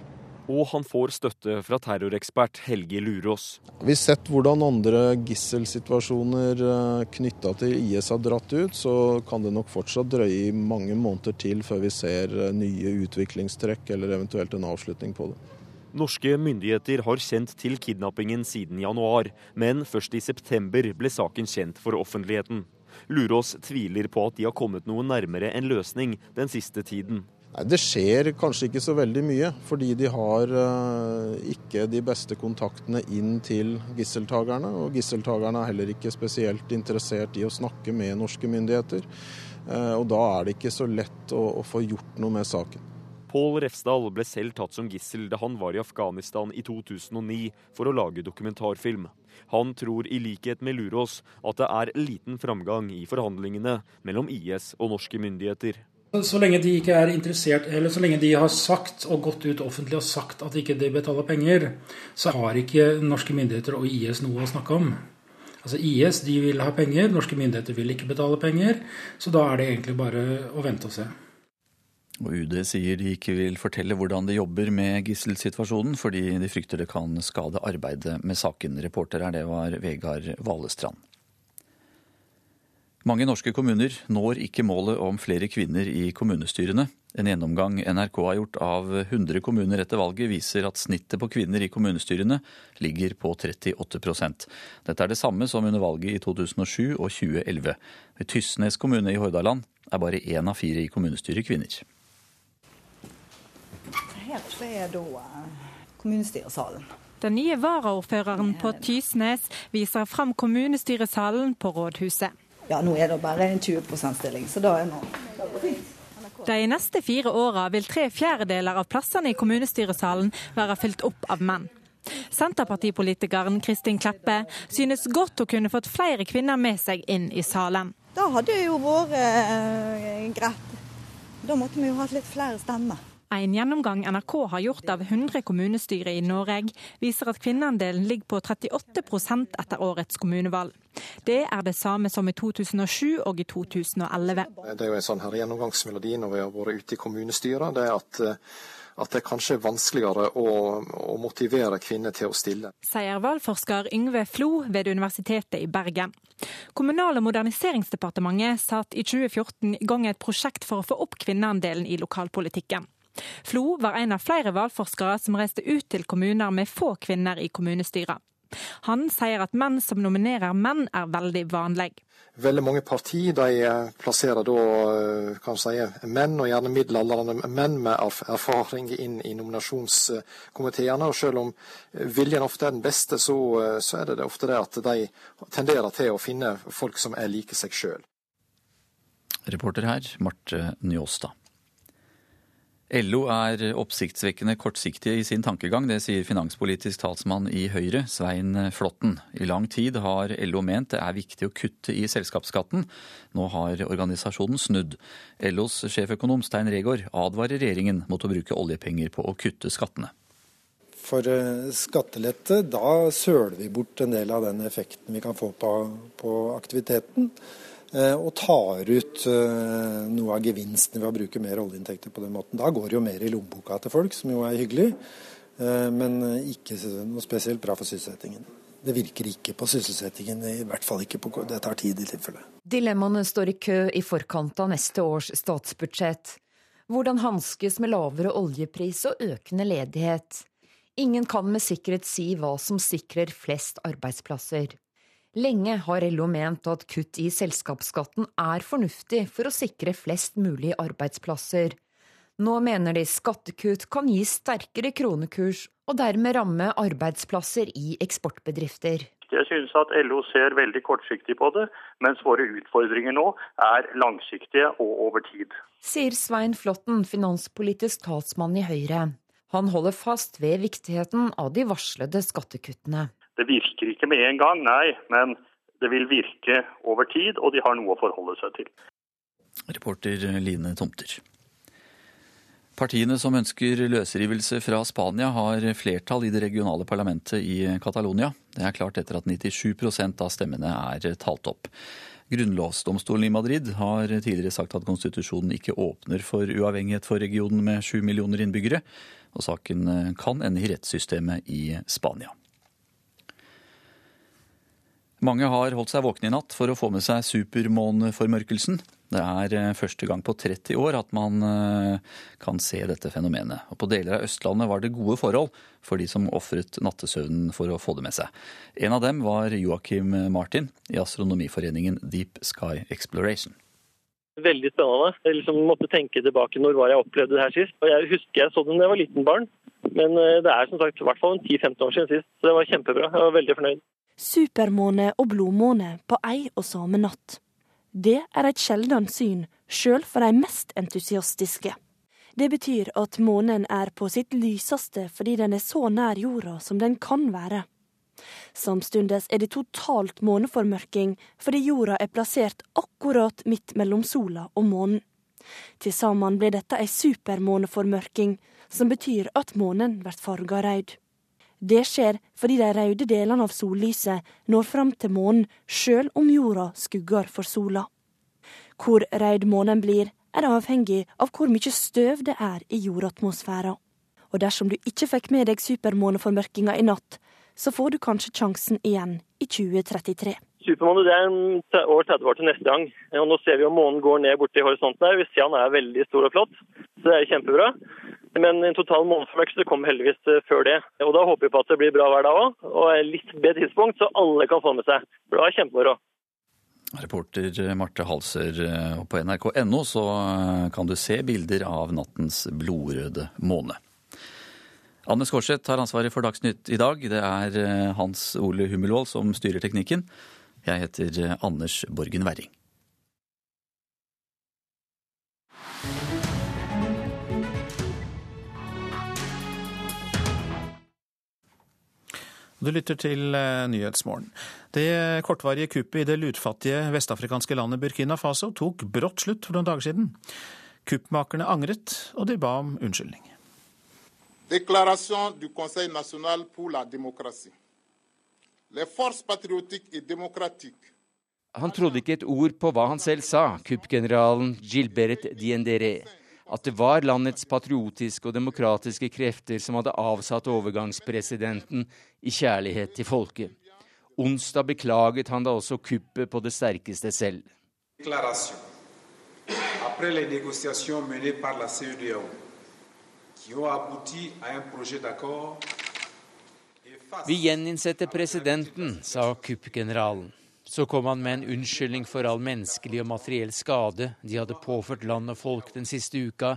Og han får støtte fra terrorekspert Helge Lurås. Vi har sett hvordan andre gisselsituasjoner eh, knytta til IS har dratt ut, så kan det nok fortsatt drøye mange måneder til før vi ser nye utviklingstrekk eller eventuelt en avslutning på det. Norske myndigheter har kjent til kidnappingen siden januar, men først i september ble saken kjent for offentligheten. Lurås tviler på at de har kommet noe nærmere en løsning den siste tiden. Nei, det skjer kanskje ikke så veldig mye, fordi de har uh, ikke de beste kontaktene inn til gisseltakerne. Og gisseltakerne er heller ikke spesielt interessert i å snakke med norske myndigheter. Uh, og da er det ikke så lett å få gjort noe med saken. Pål Refsdal ble selv tatt som gissel da han var i Afghanistan i 2009 for å lage dokumentarfilm. Han tror i likhet med Lurås at det er liten framgang i forhandlingene mellom IS og norske myndigheter. Så lenge de ikke er interessert, eller så lenge de har sagt og gått ut offentlig og sagt at de ikke betaler penger, så har ikke norske myndigheter og IS noe å snakke om. Altså IS de vil ha penger, norske myndigheter vil ikke betale penger. Så da er det egentlig bare å vente og se. Og UD sier de ikke vil fortelle hvordan de jobber med gisselsituasjonen, fordi de frykter det kan skade arbeidet med saken. Reporter her, det var Vegard Valestrand. Mange norske kommuner når ikke målet om flere kvinner i kommunestyrene. En gjennomgang NRK har gjort av 100 kommuner etter valget, viser at snittet på kvinner i kommunestyrene ligger på 38% Dette er det samme som under valget i 2007 og 2011. Ved Tysnes kommune i Hordaland er bare én av fire i kommunestyret kvinner her er da eh, kommunestyresalen. Den nye varaordføreren på Tysnes viser fram kommunestyresalen på rådhuset. Ja, nå er det bare en 20 %-stilling, så da er nå De neste fire åra vil tre fjerdedeler av plassene i kommunestyresalen være fylt opp av menn. Senterpartipolitikeren Kristin Kleppe synes godt å kunne fått flere kvinner med seg inn i salen. Da hadde det jo vært eh, greit. Da måtte vi jo hatt litt flere stemmer. En gjennomgang NRK har gjort av 100 kommunestyrer i Norge, viser at kvinneandelen ligger på 38% etter årets kommunevalg. Det er det samme som i 2007 og i 2011. Det er jo en sånn her gjennomgangsmelodi når vi har vært ute i kommunestyret. det er at at det kanskje er vanskeligere å, å, motivere kvinner til å stille. Sier valgforsker Yngve Flo ved Universitetet i Bergen. Kommunal- og moderniseringsdepartementet satte i 2014 i gang et prosjekt for å få opp kvinneandelen i lokalpolitikken. Flo var en av flere valgforskere som reiste ut til kommuner med få kvinner i kommunestyret. Han sier at menn som nominerer menn, er veldig vanlig. Veldig mange partier de plasserer da eh, kan si, menn, og gjerne middelaldrende menn med erfaring inn i nominasjonskomiteene. Og selv om viljen ofte er den beste, så, eh, så er det ofte det at de tenderer til å finne folk som er like seg sjøl. Reporter her, Marte Njåstad. LO er oppsiktsvekkende kortsiktige i sin tankegang, det sier finanspolitisk talsmann i Høyre, Svein Flåtten. I lang tid har LO ment det er viktig å kutte i selskapsskatten. Nå har organisasjonen snudd. LOs sjeføkonom Stein Regaard advarer regjeringen mot å bruke oljepenger på å kutte skattene. For eh, skattelette, da søler vi bort en del av den effekten vi kan få på, på aktiviteten. Eh, og tar ut eh, noe av gevinsten ved å bruke mer oljeinntekter på den måten. Da går det jo mer i lommeboka til folk, som jo er hyggelig, eh, men ikke noe spesielt bra for sysselsettingen. Det virker ikke på sysselsettingen, i hvert fall ikke på Det tar tid i tilfelle. Dilemmaene står i kø i forkant av neste års statsbudsjett. Hvordan hanskes med lavere oljepris og økende ledighet? Ingen kan med sikkerhet si hva som sikrer flest arbeidsplasser. Lenge har LO ment at kutt i selskapsskatten er fornuftig for å sikre flest mulig arbeidsplasser. Nå mener de skattekutt kan gi sterkere kronekurs og dermed ramme arbeidsplasser i eksportbedrifter. Jeg synes at LO ser veldig kortsiktig på det, mens våre utfordringer nå er langsiktige og over tid. Sier Svein Flåtten, finanspolitisk talsmann i Høyre. Han holder fast ved viktigheten av de varslede skattekuttene. Det virker ikke med en gang, nei, men det vil virke over tid, og de har noe å forholde seg til. Reporter Line Tomter. Partiene som ønsker løsrivelse fra Spania, har flertall i det regionale parlamentet i Catalonia. Det er klart etter at 97% av stemmene er talt opp. Grunnlovsdomstolen i Madrid har tidligere sagt at konstitusjonen ikke åpner for uavhengighet for regionen med sju millioner innbyggere, og saken kan ende i rettssystemet i Spania. Mange har holdt seg våkne i natt for å få med seg supermåneformørkelsen. Det er eh, første gang på 30 år at man eh, kan se dette fenomenet. Og på deler av Østlandet var det gode forhold for de som ofret nattesøvnen for å få det med seg. En av dem var Joakim Martin i Astronomiforeningen Deep Sky Exploration. Veldig spennende. Jeg liksom måtte tenke tilbake når var jeg opplevde det her sist. Og Jeg husker jeg så den da jeg var liten barn, men eh, det er som sagt i hvert fall 10-15 år siden sist. Så det var kjempebra. Jeg var veldig fornøyd. Supermåne og blodmåne på ei og samme natt. Det er et sjeldent syn, sjøl for de mest entusiastiske. Det betyr at månen er på sitt lyseste fordi den er så nær jorda som den kan være. Samtidig er det totalt måneformørking fordi jorda er plassert akkurat midt mellom sola og månen. Til sammen blir dette ei supermåneformørking, som betyr at månen blir farga rød. Det skjer fordi de røde delene av sollyset når fram til månen sjøl om jorda skugger for sola. Hvor rød månen blir, er avhengig av hvor mye støv det er i jordatmosfæren. Og dersom du ikke fikk med deg supermåneformørkinga i natt, så får du kanskje sjansen igjen i 2033. Supermåne det er over 30 år til neste gang. Og nå ser vi om månen går ned borti horisonten her. Vi ser han er veldig stor og flott, så det er kjempebra. Men en total måneformørkelse kommer heldigvis eh, før det. Og Da håper vi på at det blir bra hver dag òg, og litt bedre tidspunkt, så alle kan få med seg. For det er kjempemoro. Reporter Marte Halser, eh, og på nrk.no så eh, kan du se bilder av nattens blodrøde måne. Anne Skårseth har ansvaret for Dagsnytt i dag. Det er Hans Ole Hummelvold som styrer teknikken. Jeg heter Anders Borgen Werring. Du lytter til eh, Nyhetsmorgen. Det kortvarige kuppet i det lutfattige vestafrikanske landet Burkina Faso tok brått slutt for noen dager siden. Kuppmakerne angret, og de ba om unnskyldning. Déclaration du Conseil national pour la démocratie. Les forces patriotiques et démocratiques han trodde ikke et ord på hva han selv sa, kuppgeneralen Gilbert Diendere at det var landets patriotiske og demokratiske krefter som hadde avsatt overgangspresidenten i kjærlighet til folket. Onsdag beklaget han da også kuppet på det sterkeste selv. Vi gjeninnsetter presidenten, sa kuppgeneralen. Så kom han med en unnskyldning for all menneskelig og materiell skade de hadde påført land og folk den siste uka.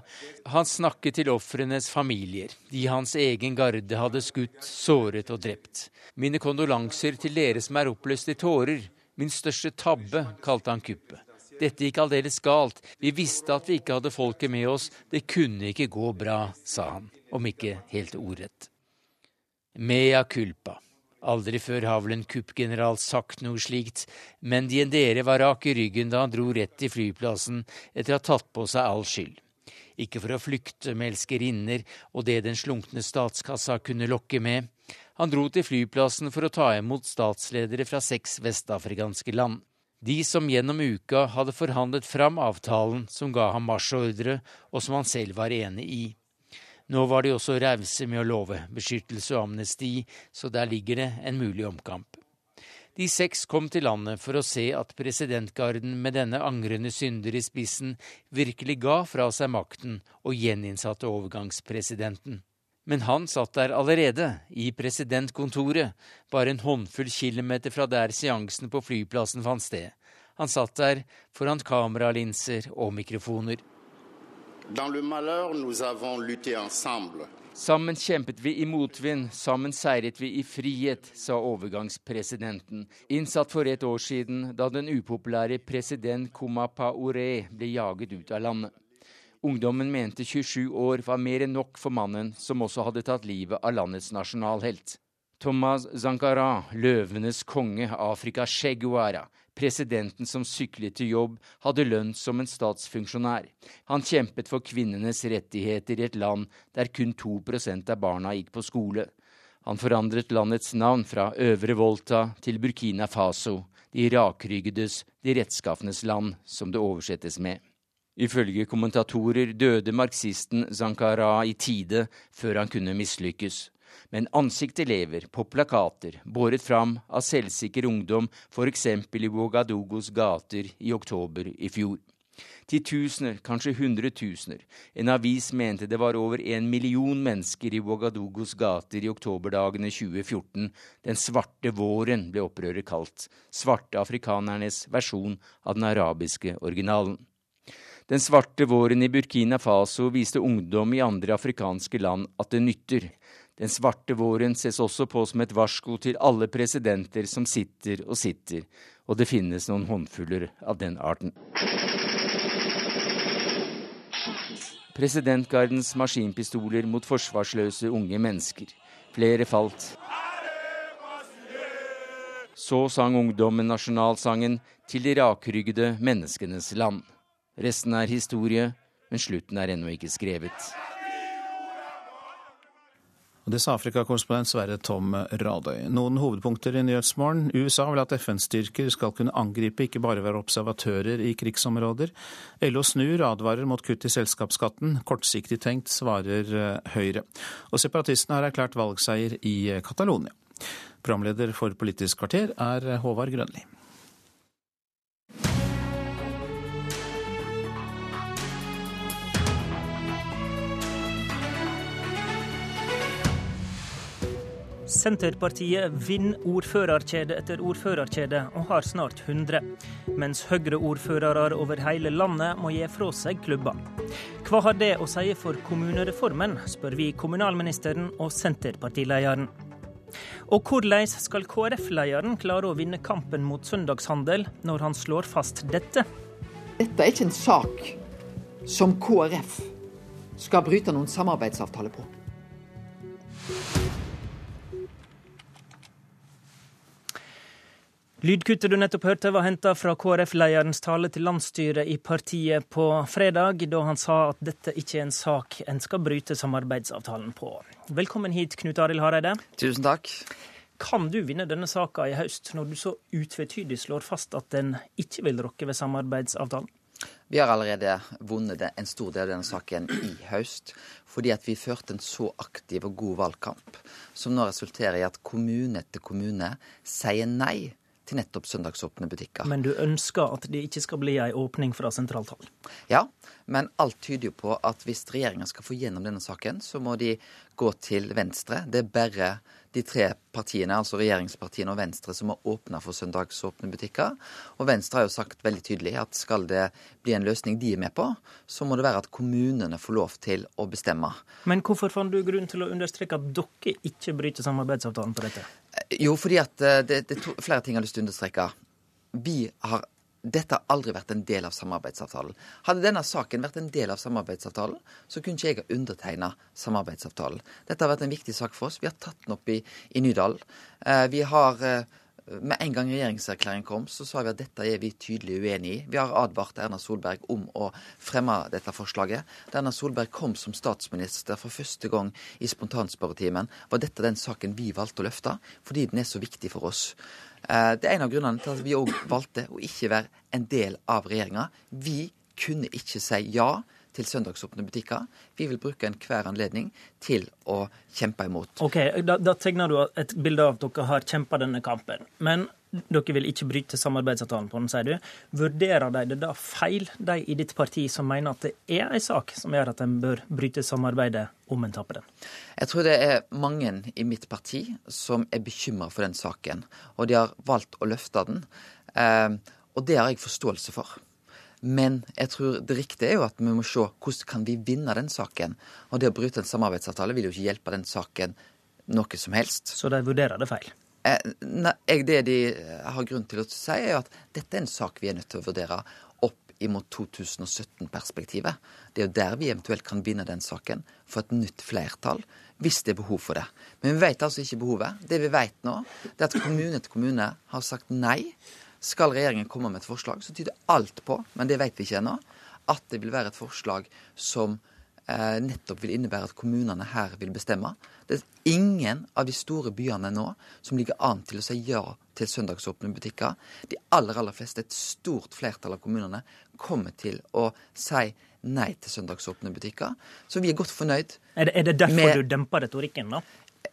Han snakket til ofrenes familier, de hans egen garde hadde skutt, såret og drept. Mine kondolanser til dere som er oppløst i tårer. Min største tabbe, kalte han kuppet. Dette gikk aldeles galt. Vi visste at vi ikke hadde folket med oss. Det kunne ikke gå bra, sa han, om ikke helt ordrett. Mea culpa. Aldri før har vel en kuppgeneral sagt noe slikt, men Diendere var rak i ryggen da han dro rett til flyplassen etter å ha tatt på seg all skyld. Ikke for å flykte med elskerinner og det den slunkne statskassa kunne lokke med. Han dro til flyplassen for å ta imot statsledere fra seks vestafrikanske land. De som gjennom uka hadde forhandlet fram avtalen som ga ham marsjordre, og som han selv var enig i. Nå var de også rause med å love beskyttelse og amnesti, så der ligger det en mulig omkamp. De seks kom til landet for å se at presidentgarden med denne angrende synder i spissen virkelig ga fra seg makten og gjeninnsatte overgangspresidenten. Men han satt der allerede, i presidentkontoret, bare en håndfull kilometer fra der seansen på flyplassen fant sted. Han satt der foran kameralinser og mikrofoner. Malheur. Sammen kjempet vi i motvind, sammen seiret vi i frihet, sa overgangspresidenten, innsatt for et år siden da den upopulære president Kumapa Ore ble jaget ut av landet. Ungdommen mente 27 år var mer enn nok for mannen som også hadde tatt livet av landets nasjonalhelt. Thomas Zankara, løvenes konge, Afrika Cheguara, Presidenten som syklet til jobb, hadde lønn som en statsfunksjonær. Han kjempet for kvinnenes rettigheter i et land der kun 2% av barna gikk på skole. Han forandret landets navn fra Øvre Volta til Burkina Faso, de rakryggedes, de rettskaffenes land, som det oversettes med. Ifølge kommentatorer døde marxisten Zankara i tide før han kunne mislykkes men ansiktet lever på plakater båret fram av selvsikker ungdom, f.eks. i Ouagadugos gater i oktober i fjor. Titusener, kanskje hundretusener. En avis mente det var over en million mennesker i Ouagadugos gater i oktoberdagene 2014. Den svarte våren ble opprøret kalt. Svarte afrikanernes versjon av den arabiske originalen. Den svarte våren i Burkina Faso viste ungdom i andre afrikanske land at det nytter. Den svarte våren ses også på som et varsko til alle presidenter som sitter og sitter, og det finnes noen håndfuller av den arten. Presidentgardens maskinpistoler mot forsvarsløse unge mennesker. Flere falt. Så sang ungdommen nasjonalsangen til de rakryggede menneskenes land. Resten er historie, men slutten er ennå ikke skrevet. Det sa Afrikakorrespondent Sverre Tom Radøy. Noen hovedpunkter i Nyhetsmorgen. USA vil at FN-styrker skal kunne angripe, ikke bare være observatører i krigsområder. LO snur, advarer mot kutt i selskapsskatten. Kortsiktig tenkt, svarer eh, Høyre. Og separatistene har erklært valgseier i Catalonia. Programleder for Politisk kvarter er Håvard Grønli. Senterpartiet vinner ordførerkjede etter ordførerkjede, og har snart 100. Mens Høyre-ordførere over hele landet må gi fra seg klubber. Hva har det å si for kommunereformen, spør vi kommunalministeren og Senterpartilederen. Og hvordan skal KrF-lederen klare å vinne kampen mot søndagshandel, når han slår fast dette? Dette er ikke en sak som KrF skal bryte noen samarbeidsavtale på. Lydkuttet du nettopp hørte var henta fra KrF-lederens tale til landsstyret i partiet på fredag, da han sa at dette ikke er en sak en skal bryte samarbeidsavtalen på. Velkommen hit, Knut Arild Hareide. Tusen takk. Kan du vinne denne saka i høst, når du så utvetydig slår fast at den ikke vil rokke ved samarbeidsavtalen? Vi har allerede vunnet en stor del av denne saken i høst, fordi at vi førte en så aktiv og god valgkamp, som nå resulterer i at kommune etter kommune sier nei til nettopp søndagsåpne butikker. Men du ønsker at det ikke skal bli ei åpning fra sentralt hold? Ja, men alt tyder jo på at hvis regjeringa skal få gjennom denne saken, så må de gå til Venstre. Det er bare de tre partiene, altså regjeringspartiene og Venstre, som har åpna for søndagsåpne butikker. Og Venstre har jo sagt veldig tydelig at skal det bli en løsning de er med på, så må det være at kommunene får lov til å bestemme. Men hvorfor fant du grunn til å understreke at dere ikke bryter samarbeidsavtalen på dette? Jo, fordi at eh, det, det er flere ting jeg har lyst til å understreke. Vi har dette har aldri vært en del av samarbeidsavtalen. Hadde denne saken vært en del av samarbeidsavtalen, så kunne ikke jeg ha undertegna samarbeidsavtalen. Dette har vært en viktig sak for oss. Vi har tatt den opp i, i Nydalen. Eh, vi har eh, med en gang regjeringserklæringen kom, så sa vi at dette er vi tydelig uenig i. Vi har advart Erna Solberg om å fremme dette forslaget. Da Erna Solberg kom som statsminister for første gang i spontanspørretimen, var dette den saken vi valgte å løfte, fordi den er så viktig for oss. Eh, det er en av grunnene til at vi òg valgte å ikke være en del av regjeringa. Vi kunne ikke si ja til søndagsåpne butikker. Vi vil bruke enhver anledning til å kjempe imot. Ok, Da, da tegner du et bilde av at dere har kjempa denne kampen. Men dere vil ikke bryte samarbeidsavtalen på den, sier du. Vurderer de det da feil, de i ditt parti som mener at det er en sak som gjør at en bør bryte samarbeidet om en taper den? Jeg tror det er mange i mitt parti som er bekymra for den saken, og de har valgt å løfte den. Eh, og det har jeg forståelse for. Men jeg tror det riktige er jo at vi må se hvordan kan vi vinne den saken. Og det å bryte en samarbeidsavtale vil jo ikke hjelpe den saken noe som helst. Så de vurderer det feil? Eh, nei, det de har grunn til å si, er jo at dette er en sak vi er nødt til å vurdere opp imot 2017-perspektivet. Det er jo der vi eventuelt kan vinne den saken, få et nytt flertall, hvis det er behov for det. Men vi vet altså ikke behovet. Det vi vet nå, det er at kommune etter kommune har sagt nei Skal regjeringen komme med et forslag, så tyder alt på, men det vet vi ikke ennå, at det vil være et forslag som eh, nettopp vil innebære at kommunene her vil bestemme. Det er ingen av de store byene nå som ligger an til å si ja til søndagsåpne butikker. De aller, aller fleste, et stort flertall av kommunene, kommer til å si nei til søndagsåpne butikker. Så vi er godt fornøyd. Er det, er det derfor med, du demper retorikken, da?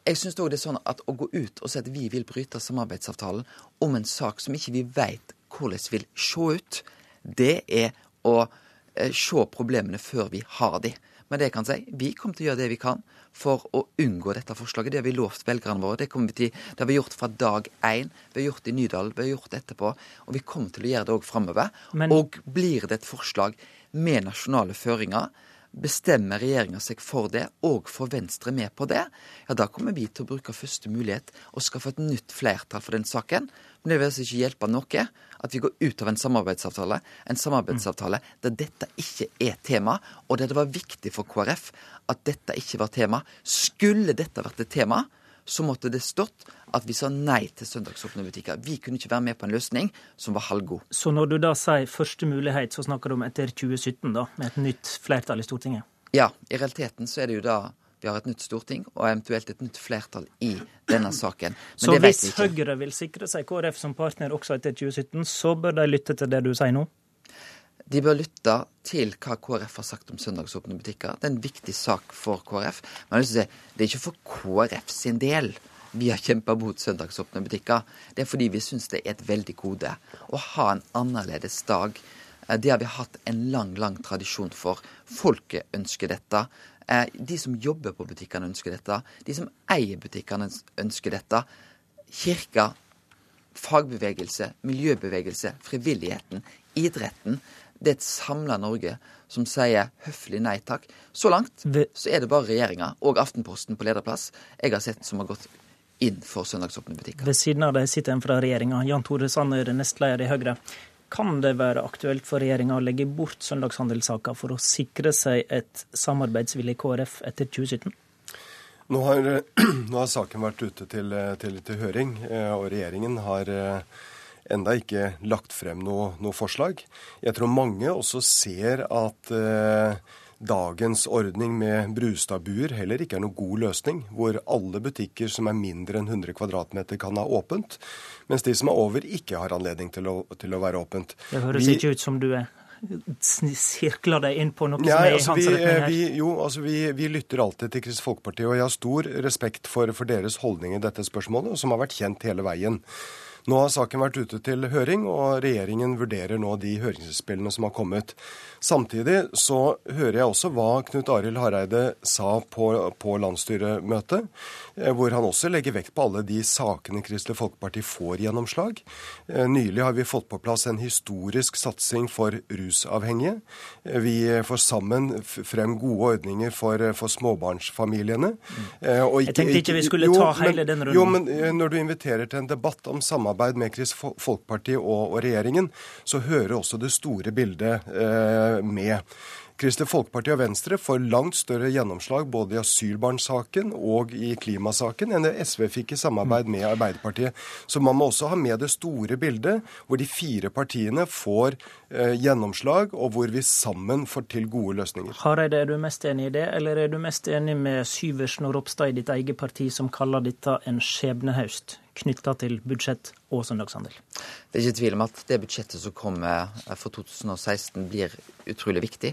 Jeg syns òg det er sånn at å gå ut og si at vi vil bryte samarbeidsavtalen om en sak som ikke vi veit hvordan vil se ut, det er å eh, se problemene før vi har de. Men det jeg kan si, vi kommer til å gjøre det vi kan for å unngå dette forslaget. Det har vi lovt velgerne våre. Det, vi til, det har vi gjort fra dag én. Vi har gjort det i Nydalen, vi har gjort det etterpå. Og vi kommer til å gjøre det òg framover. Men... Og blir det et forslag med nasjonale føringer, Bestemmer regjeringa seg for det, og får Venstre med på det, ja da kommer vi til å bruke første mulighet og skaffe et nytt flertall for den saken. Men det vil altså ikke hjelpe noe at vi går ut av en samarbeidsavtale, en samarbeidsavtale der dette ikke er tema, og der det var viktig for KrF at dette ikke var tema. Skulle dette vært et tema, så måtte det stått at vi sa nei til søndagsåpne butikker. Vi kunne ikke være med på en løsning som var halvgod. Så når du da sier første mulighet, så snakker du om etter 2017, da, med et nytt flertall i Stortinget? Ja, i realiteten så er det jo da vi har et nytt storting og eventuelt et nytt flertall i denne saken. Men så hvis Høyre vil sikre seg KrF som partner også etter 2017, så bør de lytte til det du sier nå? De bør lytte til hva KrF har sagt om søndagsåpne butikker. Det er en viktig sak for KrF. Men det er ikke for KrF sin del vi har kjempa mot søndagsåpne butikker. Det er fordi vi syns det er et veldig gode å ha en annerledes dag. Eh, det har vi hatt en lang, lang tradisjon for. Folket ønsker dette. Eh, de som jobber på butikkene, ønsker dette. De som eier butikkene, ønsker dette. Kirka, fagbevegelse, miljøbevegelse, frivilligheten, idretten det er et samla Norge som sier høflig nei takk. Så langt så er det bare regjeringa og Aftenposten på lederplass jeg har sett som har gått inn for søndagsåpne butikker. Ved siden av deg sitter en fra regjeringa, Jan Tore Sanner, nestleder i Høyre. Kan det være aktuelt for regjeringa å legge bort søndagshandelssaker for å sikre seg et samarbeidsvillig KrF etter 2017? Nå har, nå har saken vært ute til, til, til, høring, eh, og regjeringen har eh, enda ikke lagt frem noe, noe, forslag. Jeg tror mange også ser at eh, dagens ordning med Brustadbuer heller ikke er noen god løsning, hvor alle butikker som er mindre enn 100 kvadratmeter kan ha åpent, mens de som er over ikke har anledning til å, til å være åpent. Det høres Vi, ikke ut som du er sirkler deg inn på noe ja, som er altså, i hans vi, retning her? Vi, jo, altså vi, vi, lytter alltid til Kristelig Folkeparti, og jeg har stor respekt for, for deres holdning i dette spørsmålet, som har vært kjent hele veien. Nå har saken vært ute til høring, og regjeringen vurderer nå de høringsinnspillene som har kommet. Samtidig så hører jeg også hva Knut Arild Hareide sa på, på landsstyremøtet, hvor han også legger vekt på alle de sakene Kristelig Folkeparti får gjennomslag. Eh, nylig har vi fått på plass en historisk satsing for rusavhengige. Eh, vi får sammen frem gode ordninger for, for småbarnsfamiliene. Ikke, jeg tenkte ikke vi skulle ta hele men, den runden. Jo, men når du inviterer til en debatt om samarbeid med Kristelig Folkeparti og, og, regjeringen, så hører også det store bildet eh, med. Kristelig Folkeparti og Venstre får langt større gjennomslag både i asylbarnsaken og i klimasaken enn det SV fikk i samarbeid med Arbeiderpartiet. Så man må også ha med det store bildet, hvor de fire partiene får eh, gjennomslag, og hvor vi sammen får til gode løsninger. Hareide, er du mest enig i det, eller er du mest enig med Syversen og Ropstad i ditt eget parti, som kaller dette en skjebnehaust? Knytta til budsjett og søndagshandel? Det er ikke tvil om at det budsjettet som kommer eh, for 2016 blir utrolig viktig.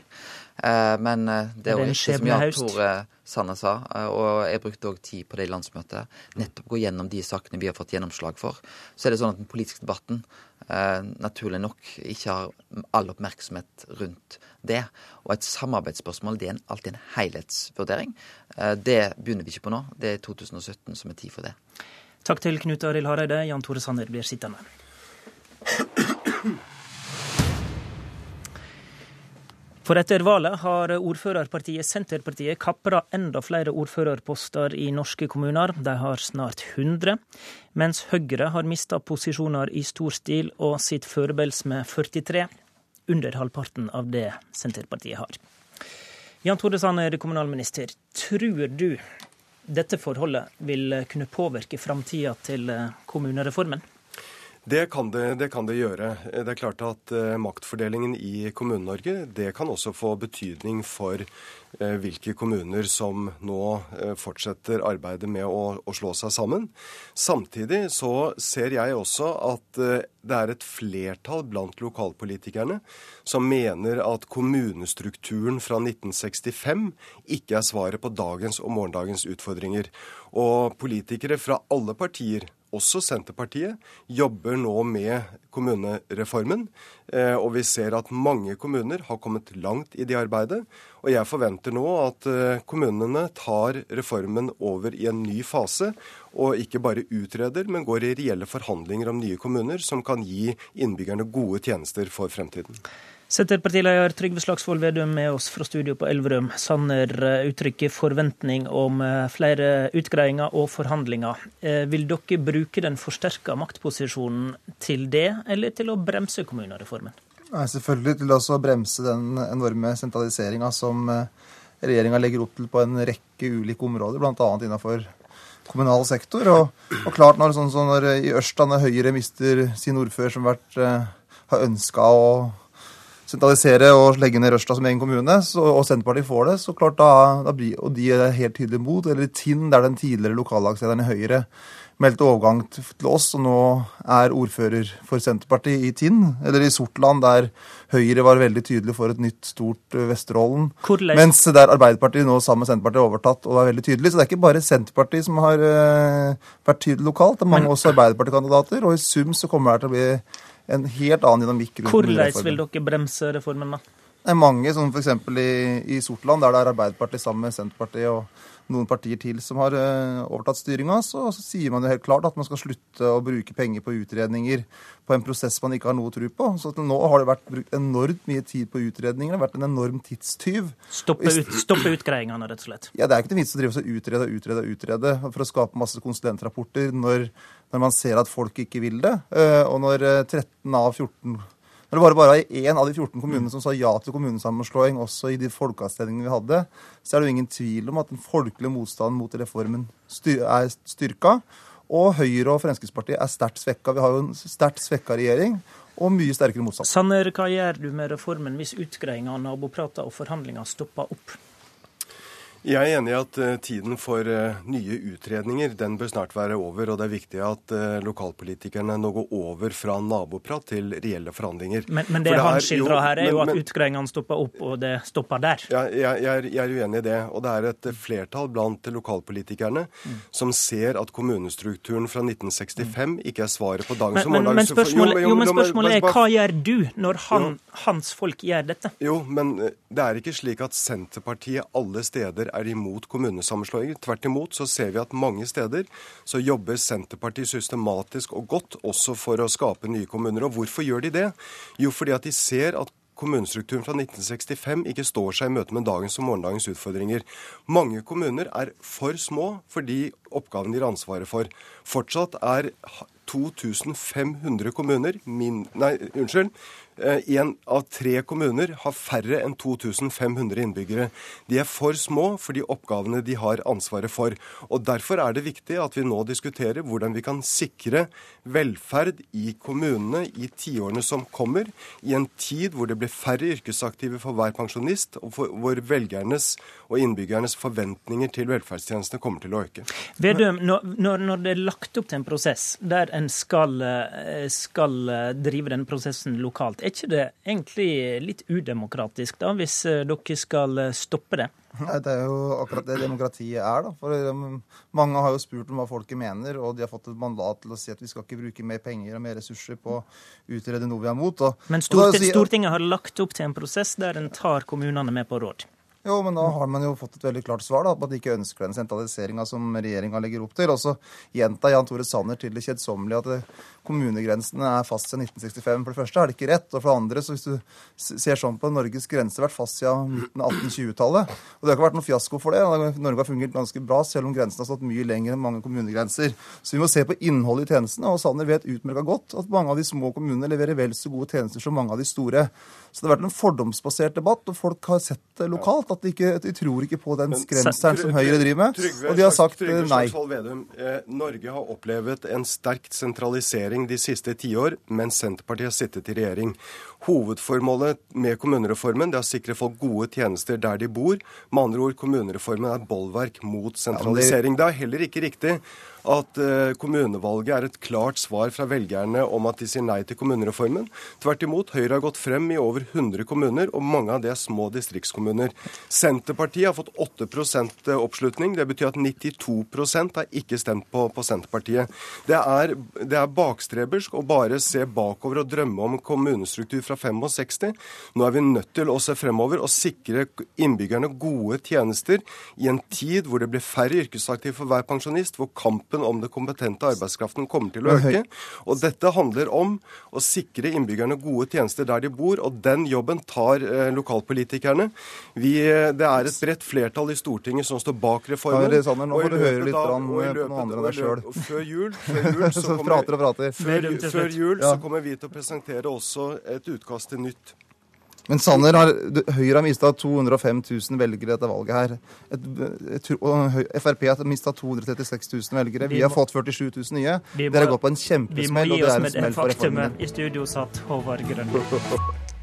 Eh, men eh, det er jo riktig som Jan Tore Sanner sa, og jeg brukte òg tid på det i landsmøtet, nettopp gå gjennom de sakene vi har fått gjennomslag for. Så er det sånn at den politiske debatten naturlig nok ikke har all oppmerksomhet rundt det. Og et samarbeidsspørsmål det er alltid en helhetsvurdering. Det begynner vi ikke på nå. Det er 2017 som er tid for det. Takk til Knut Arild Hareide. Jan Tore Sanner blir sittende. For etter valget har ordførerpartiet Senterpartiet kapra enda flere ordførerposter i norske kommuner. De har snart 100, mens Høyre har mista posisjoner i stor stil og sitt forbilds med 43, under halvparten av det Senterpartiet har. Jan Tore Sanner, kommunalminister. Tror du dette forholdet vil kunne påvirke framtida til eh, kommunereformen? Det kan det, det kan det, gjøre. Det er klart at uh, maktfordelingen i Kommune-Norge det kan også få betydning for uh, hvilke kommuner som nå uh, fortsetter arbeidet med å, å, slå seg sammen. Samtidig så ser jeg også at det er et flertall blant lokalpolitikerne som mener at kommunestrukturen fra 1965 ikke er svaret på dagens og morgendagens utfordringer. Og politikere fra alle partier også Senterpartiet, jobber nå med kommunereformen. Eh, og vi ser at mange kommuner har kommet langt i det arbeidet. Og jeg forventer nå at eh, kommunene tar reformen over i en ny fase, og ikke bare utreder, men går i reelle forhandlinger om nye kommuner som kan gi innbyggerne gode tjenester for fremtiden. Senterpartileder Trygve Slagsvold Vedum med oss fra studio på Elverum. Sanner eh, uttrykker forventning om eh, flere utgreiinger og forhandlinger. Eh, vil dere bruke den forsterka maktposisjonen til det, eller til å bremse kommunereformen? Nei, selvfølgelig til å bremse den enorme sentraliseringa som regjeringa legger opp til på en rekke ulike områder, bl.a. innenfor kommunal sektor. Og, og klart når, sånn, så når i Ørsta, når Høyre mister sin ordfører, som vært, har ønska å sentralisere og legge ned Røsta som egen kommune, så, og Senterpartiet får det, så klart da, da blir, og de er helt tydelig mot, eller Tinn, der den tidligere lokallagslederen i Høyre meldte overgang til oss, og nå er ordfører for Senterpartiet i Tinn, eller i Sortland, der Høyre var veldig tydelig for et nytt, stort Vesterålen. Vesterålen. Mens der Arbeiderpartiet nå sammen med Senterpartiet har overtatt og er veldig tydelig. Så det er ikke bare Senterpartiet som har uh, vært tydelig lokalt, det er mange Men, også Arbeiderpartikandidater, og i sum så kommer det til å bli en helt annen dynamikk rundt Hvordan vil dere bremse reformen, da? Det er mange, som f.eks. I, i Sortland, der det er Arbeiderpartiet sammen med Senterpartiet og noen partier til som har uh, overtatt styringa, så, så, sier man jo helt klart at man skal slutte å bruke penger på utredninger på en prosess man ikke har noe tro på. Så til nå har det vært brukt enormt mye tid på utredninger. Det har vært en enorm tidstyv. Stoppe, ut, stoppe utgreiingene, rett og slett? Ja, det er ikke noe vits å drive og utrede og utrede og utrede for å skape masse konsulentrapporter når når man ser at folk ikke vil det. Eh, og når 13 eh, av 14 når det var bare én av de 14 kommunene som sa ja til kommunesammenslåing, også i de folkeavstemningene vi hadde, så er det jo ingen tvil om at den folkelige motstanden mot reformen er styrka. Og Høyre og Fremskrittspartiet er sterkt svekka. Vi har jo en sterkt svekka regjering og mye sterkere motstand. Sanner, hva gjør du med reformen hvis utgreiinga, naboprater og forhandlinger stopper opp? Jeg er enig i at uh, tiden for uh, nye utredninger den bør snart være over. Og det er viktig at uh, lokalpolitikerne nå går over fra naboprat til reelle forhandlinger. Men, men det, det han skildrer her, er men, jo at utgreiingene stopper opp, og det stopper der. Ja, jeg, jeg, er, jeg, er, uenig i det. Og det er et flertall blant lokalpolitikerne mm. som ser at kommunestrukturen fra 1965 mm. ikke er svaret på dagens og morgendagens men, spørsmålet, jo, men spørsmålet er hva gjør du når han, hans folk gjør dette? Jo, men det er ikke slik at Senterpartiet alle steder er imot kommunesammenslåinger. Tvert imot så ser vi at mange steder så jobber Senterpartiet systematisk og godt også for å skape nye kommuner. Og hvorfor gjør de det? Jo, fordi at de ser at kommunestrukturen fra 1965 ikke står seg i møte med dagens og morgendagens utfordringer. Mange kommuner er for små for de oppgavene de har ansvaret for. Fortsatt er 2500 kommuner min, Nei, unnskyld. Én eh, av tre kommuner har færre enn 2500 innbyggere. De er for små for de oppgavene de har ansvaret for. Og Derfor er det viktig at vi nå diskuterer hvordan vi kan sikre velferd i kommunene i tiårene som kommer, i en tid hvor det blir færre yrkesaktive for hver pensjonist, og hvor velgernes og innbyggernes forventninger til velferdstjenestene kommer til å øke. Vedum, når, når, det er lagt opp til en prosess der en skal, eh, skal drive den prosessen lokalt, er ikke det egentlig litt udemokratisk, da, hvis eh, dere skal eh, stoppe det? Nei, Det er jo akkurat det demokratiet er. da. For um, Mange har jo spurt om hva folket mener, og de har fått et mandat til å si at vi skal ikke bruke mer penger og mer ressurser på å utrede noe vi er mot. Og, Men Storting, Stortinget har lagt opp til en prosess der en tar kommunene med på råd? Jo, men da har man jo fått et veldig klart svar da, på at de ikke ønsker den sentraliseringa som regjeringa legger opp til. Og så gjentar Jan Tore Sanner til det kjedsommelige at det, kommunegrensene er fast siden 1965. For det første er det ikke rett. Og for det andre, så hvis du ser sånn på Norges grense har vært fast siden midten av 1820-tallet. Og det har ikke vært noen fiasko for det. Norge har fungert ganske bra, selv om grensen har stått mye lenger enn mange kommunegrenser. Så vi må se på innholdet i tjenestene. Og Sanner vet utmerka godt at mange av de små kommunene leverer vel så gode tjenester som mange av de store. Så det har vært en fordomsbasert debatt, og folk har sett det lokalt at de, ikke, de tror ikke på den skremselen som Høyre driver med. Trygve, og de har sagt Trygve nei. Vedum, eh, Norge har opplevd en sterk sentralisering de siste tiår, mens Senterpartiet har sittet i regjering. Hovedformålet med kommunereformen det er å sikre folk gode tjenester der de bor. Med andre ord, kommunereformen er bolverk mot sentralisering. Det er heller ikke riktig at uh, kommunevalget er et klart svar fra velgerne om at de sier nei til kommunereformen. Tvert imot, Høyre har gått frem i over 100 kommuner, og mange av det er små distriktskommuner. Senterpartiet har fått 8% oppslutning. Det betyr at 92% har ikke stemt på, på Senterpartiet. Det er, det er bakstrebersk å bare se bakover og drømme om kommunestruktur fra 65. Nå er vi nødt til å se fremover og sikre innbyggerne gode tjenester i en tid hvor det blir færre yrkesaktive for hver pensjonist, hvor kampen om det kompetente arbeidskraften kommer til å øke. Og dette handler om å sikre innbyggerne gode tjenester der de bor, og den jobben tar eh, lokalpolitikerne. Vi, eh, det er et bredt flertall i Stortinget som står bak reformen. Ja, Sander, nå får du høre litt av- noe andre enn deg sjøl. Før jul, før jul så kommer, prater og prater. Før, før jul Ja. så kommer vi til å presentere også et utkast til nytt Men Sanner, har, Høyre har mista 205 000 velgere etter valget her. Et, et, og Frp har mista 236 000 velgere. Vi, Vi har fått 47 000 nye. Dere har gått på en Vi må kjempesmell, gi oss er en med det faktumet. I studio satt Håvard Grønli.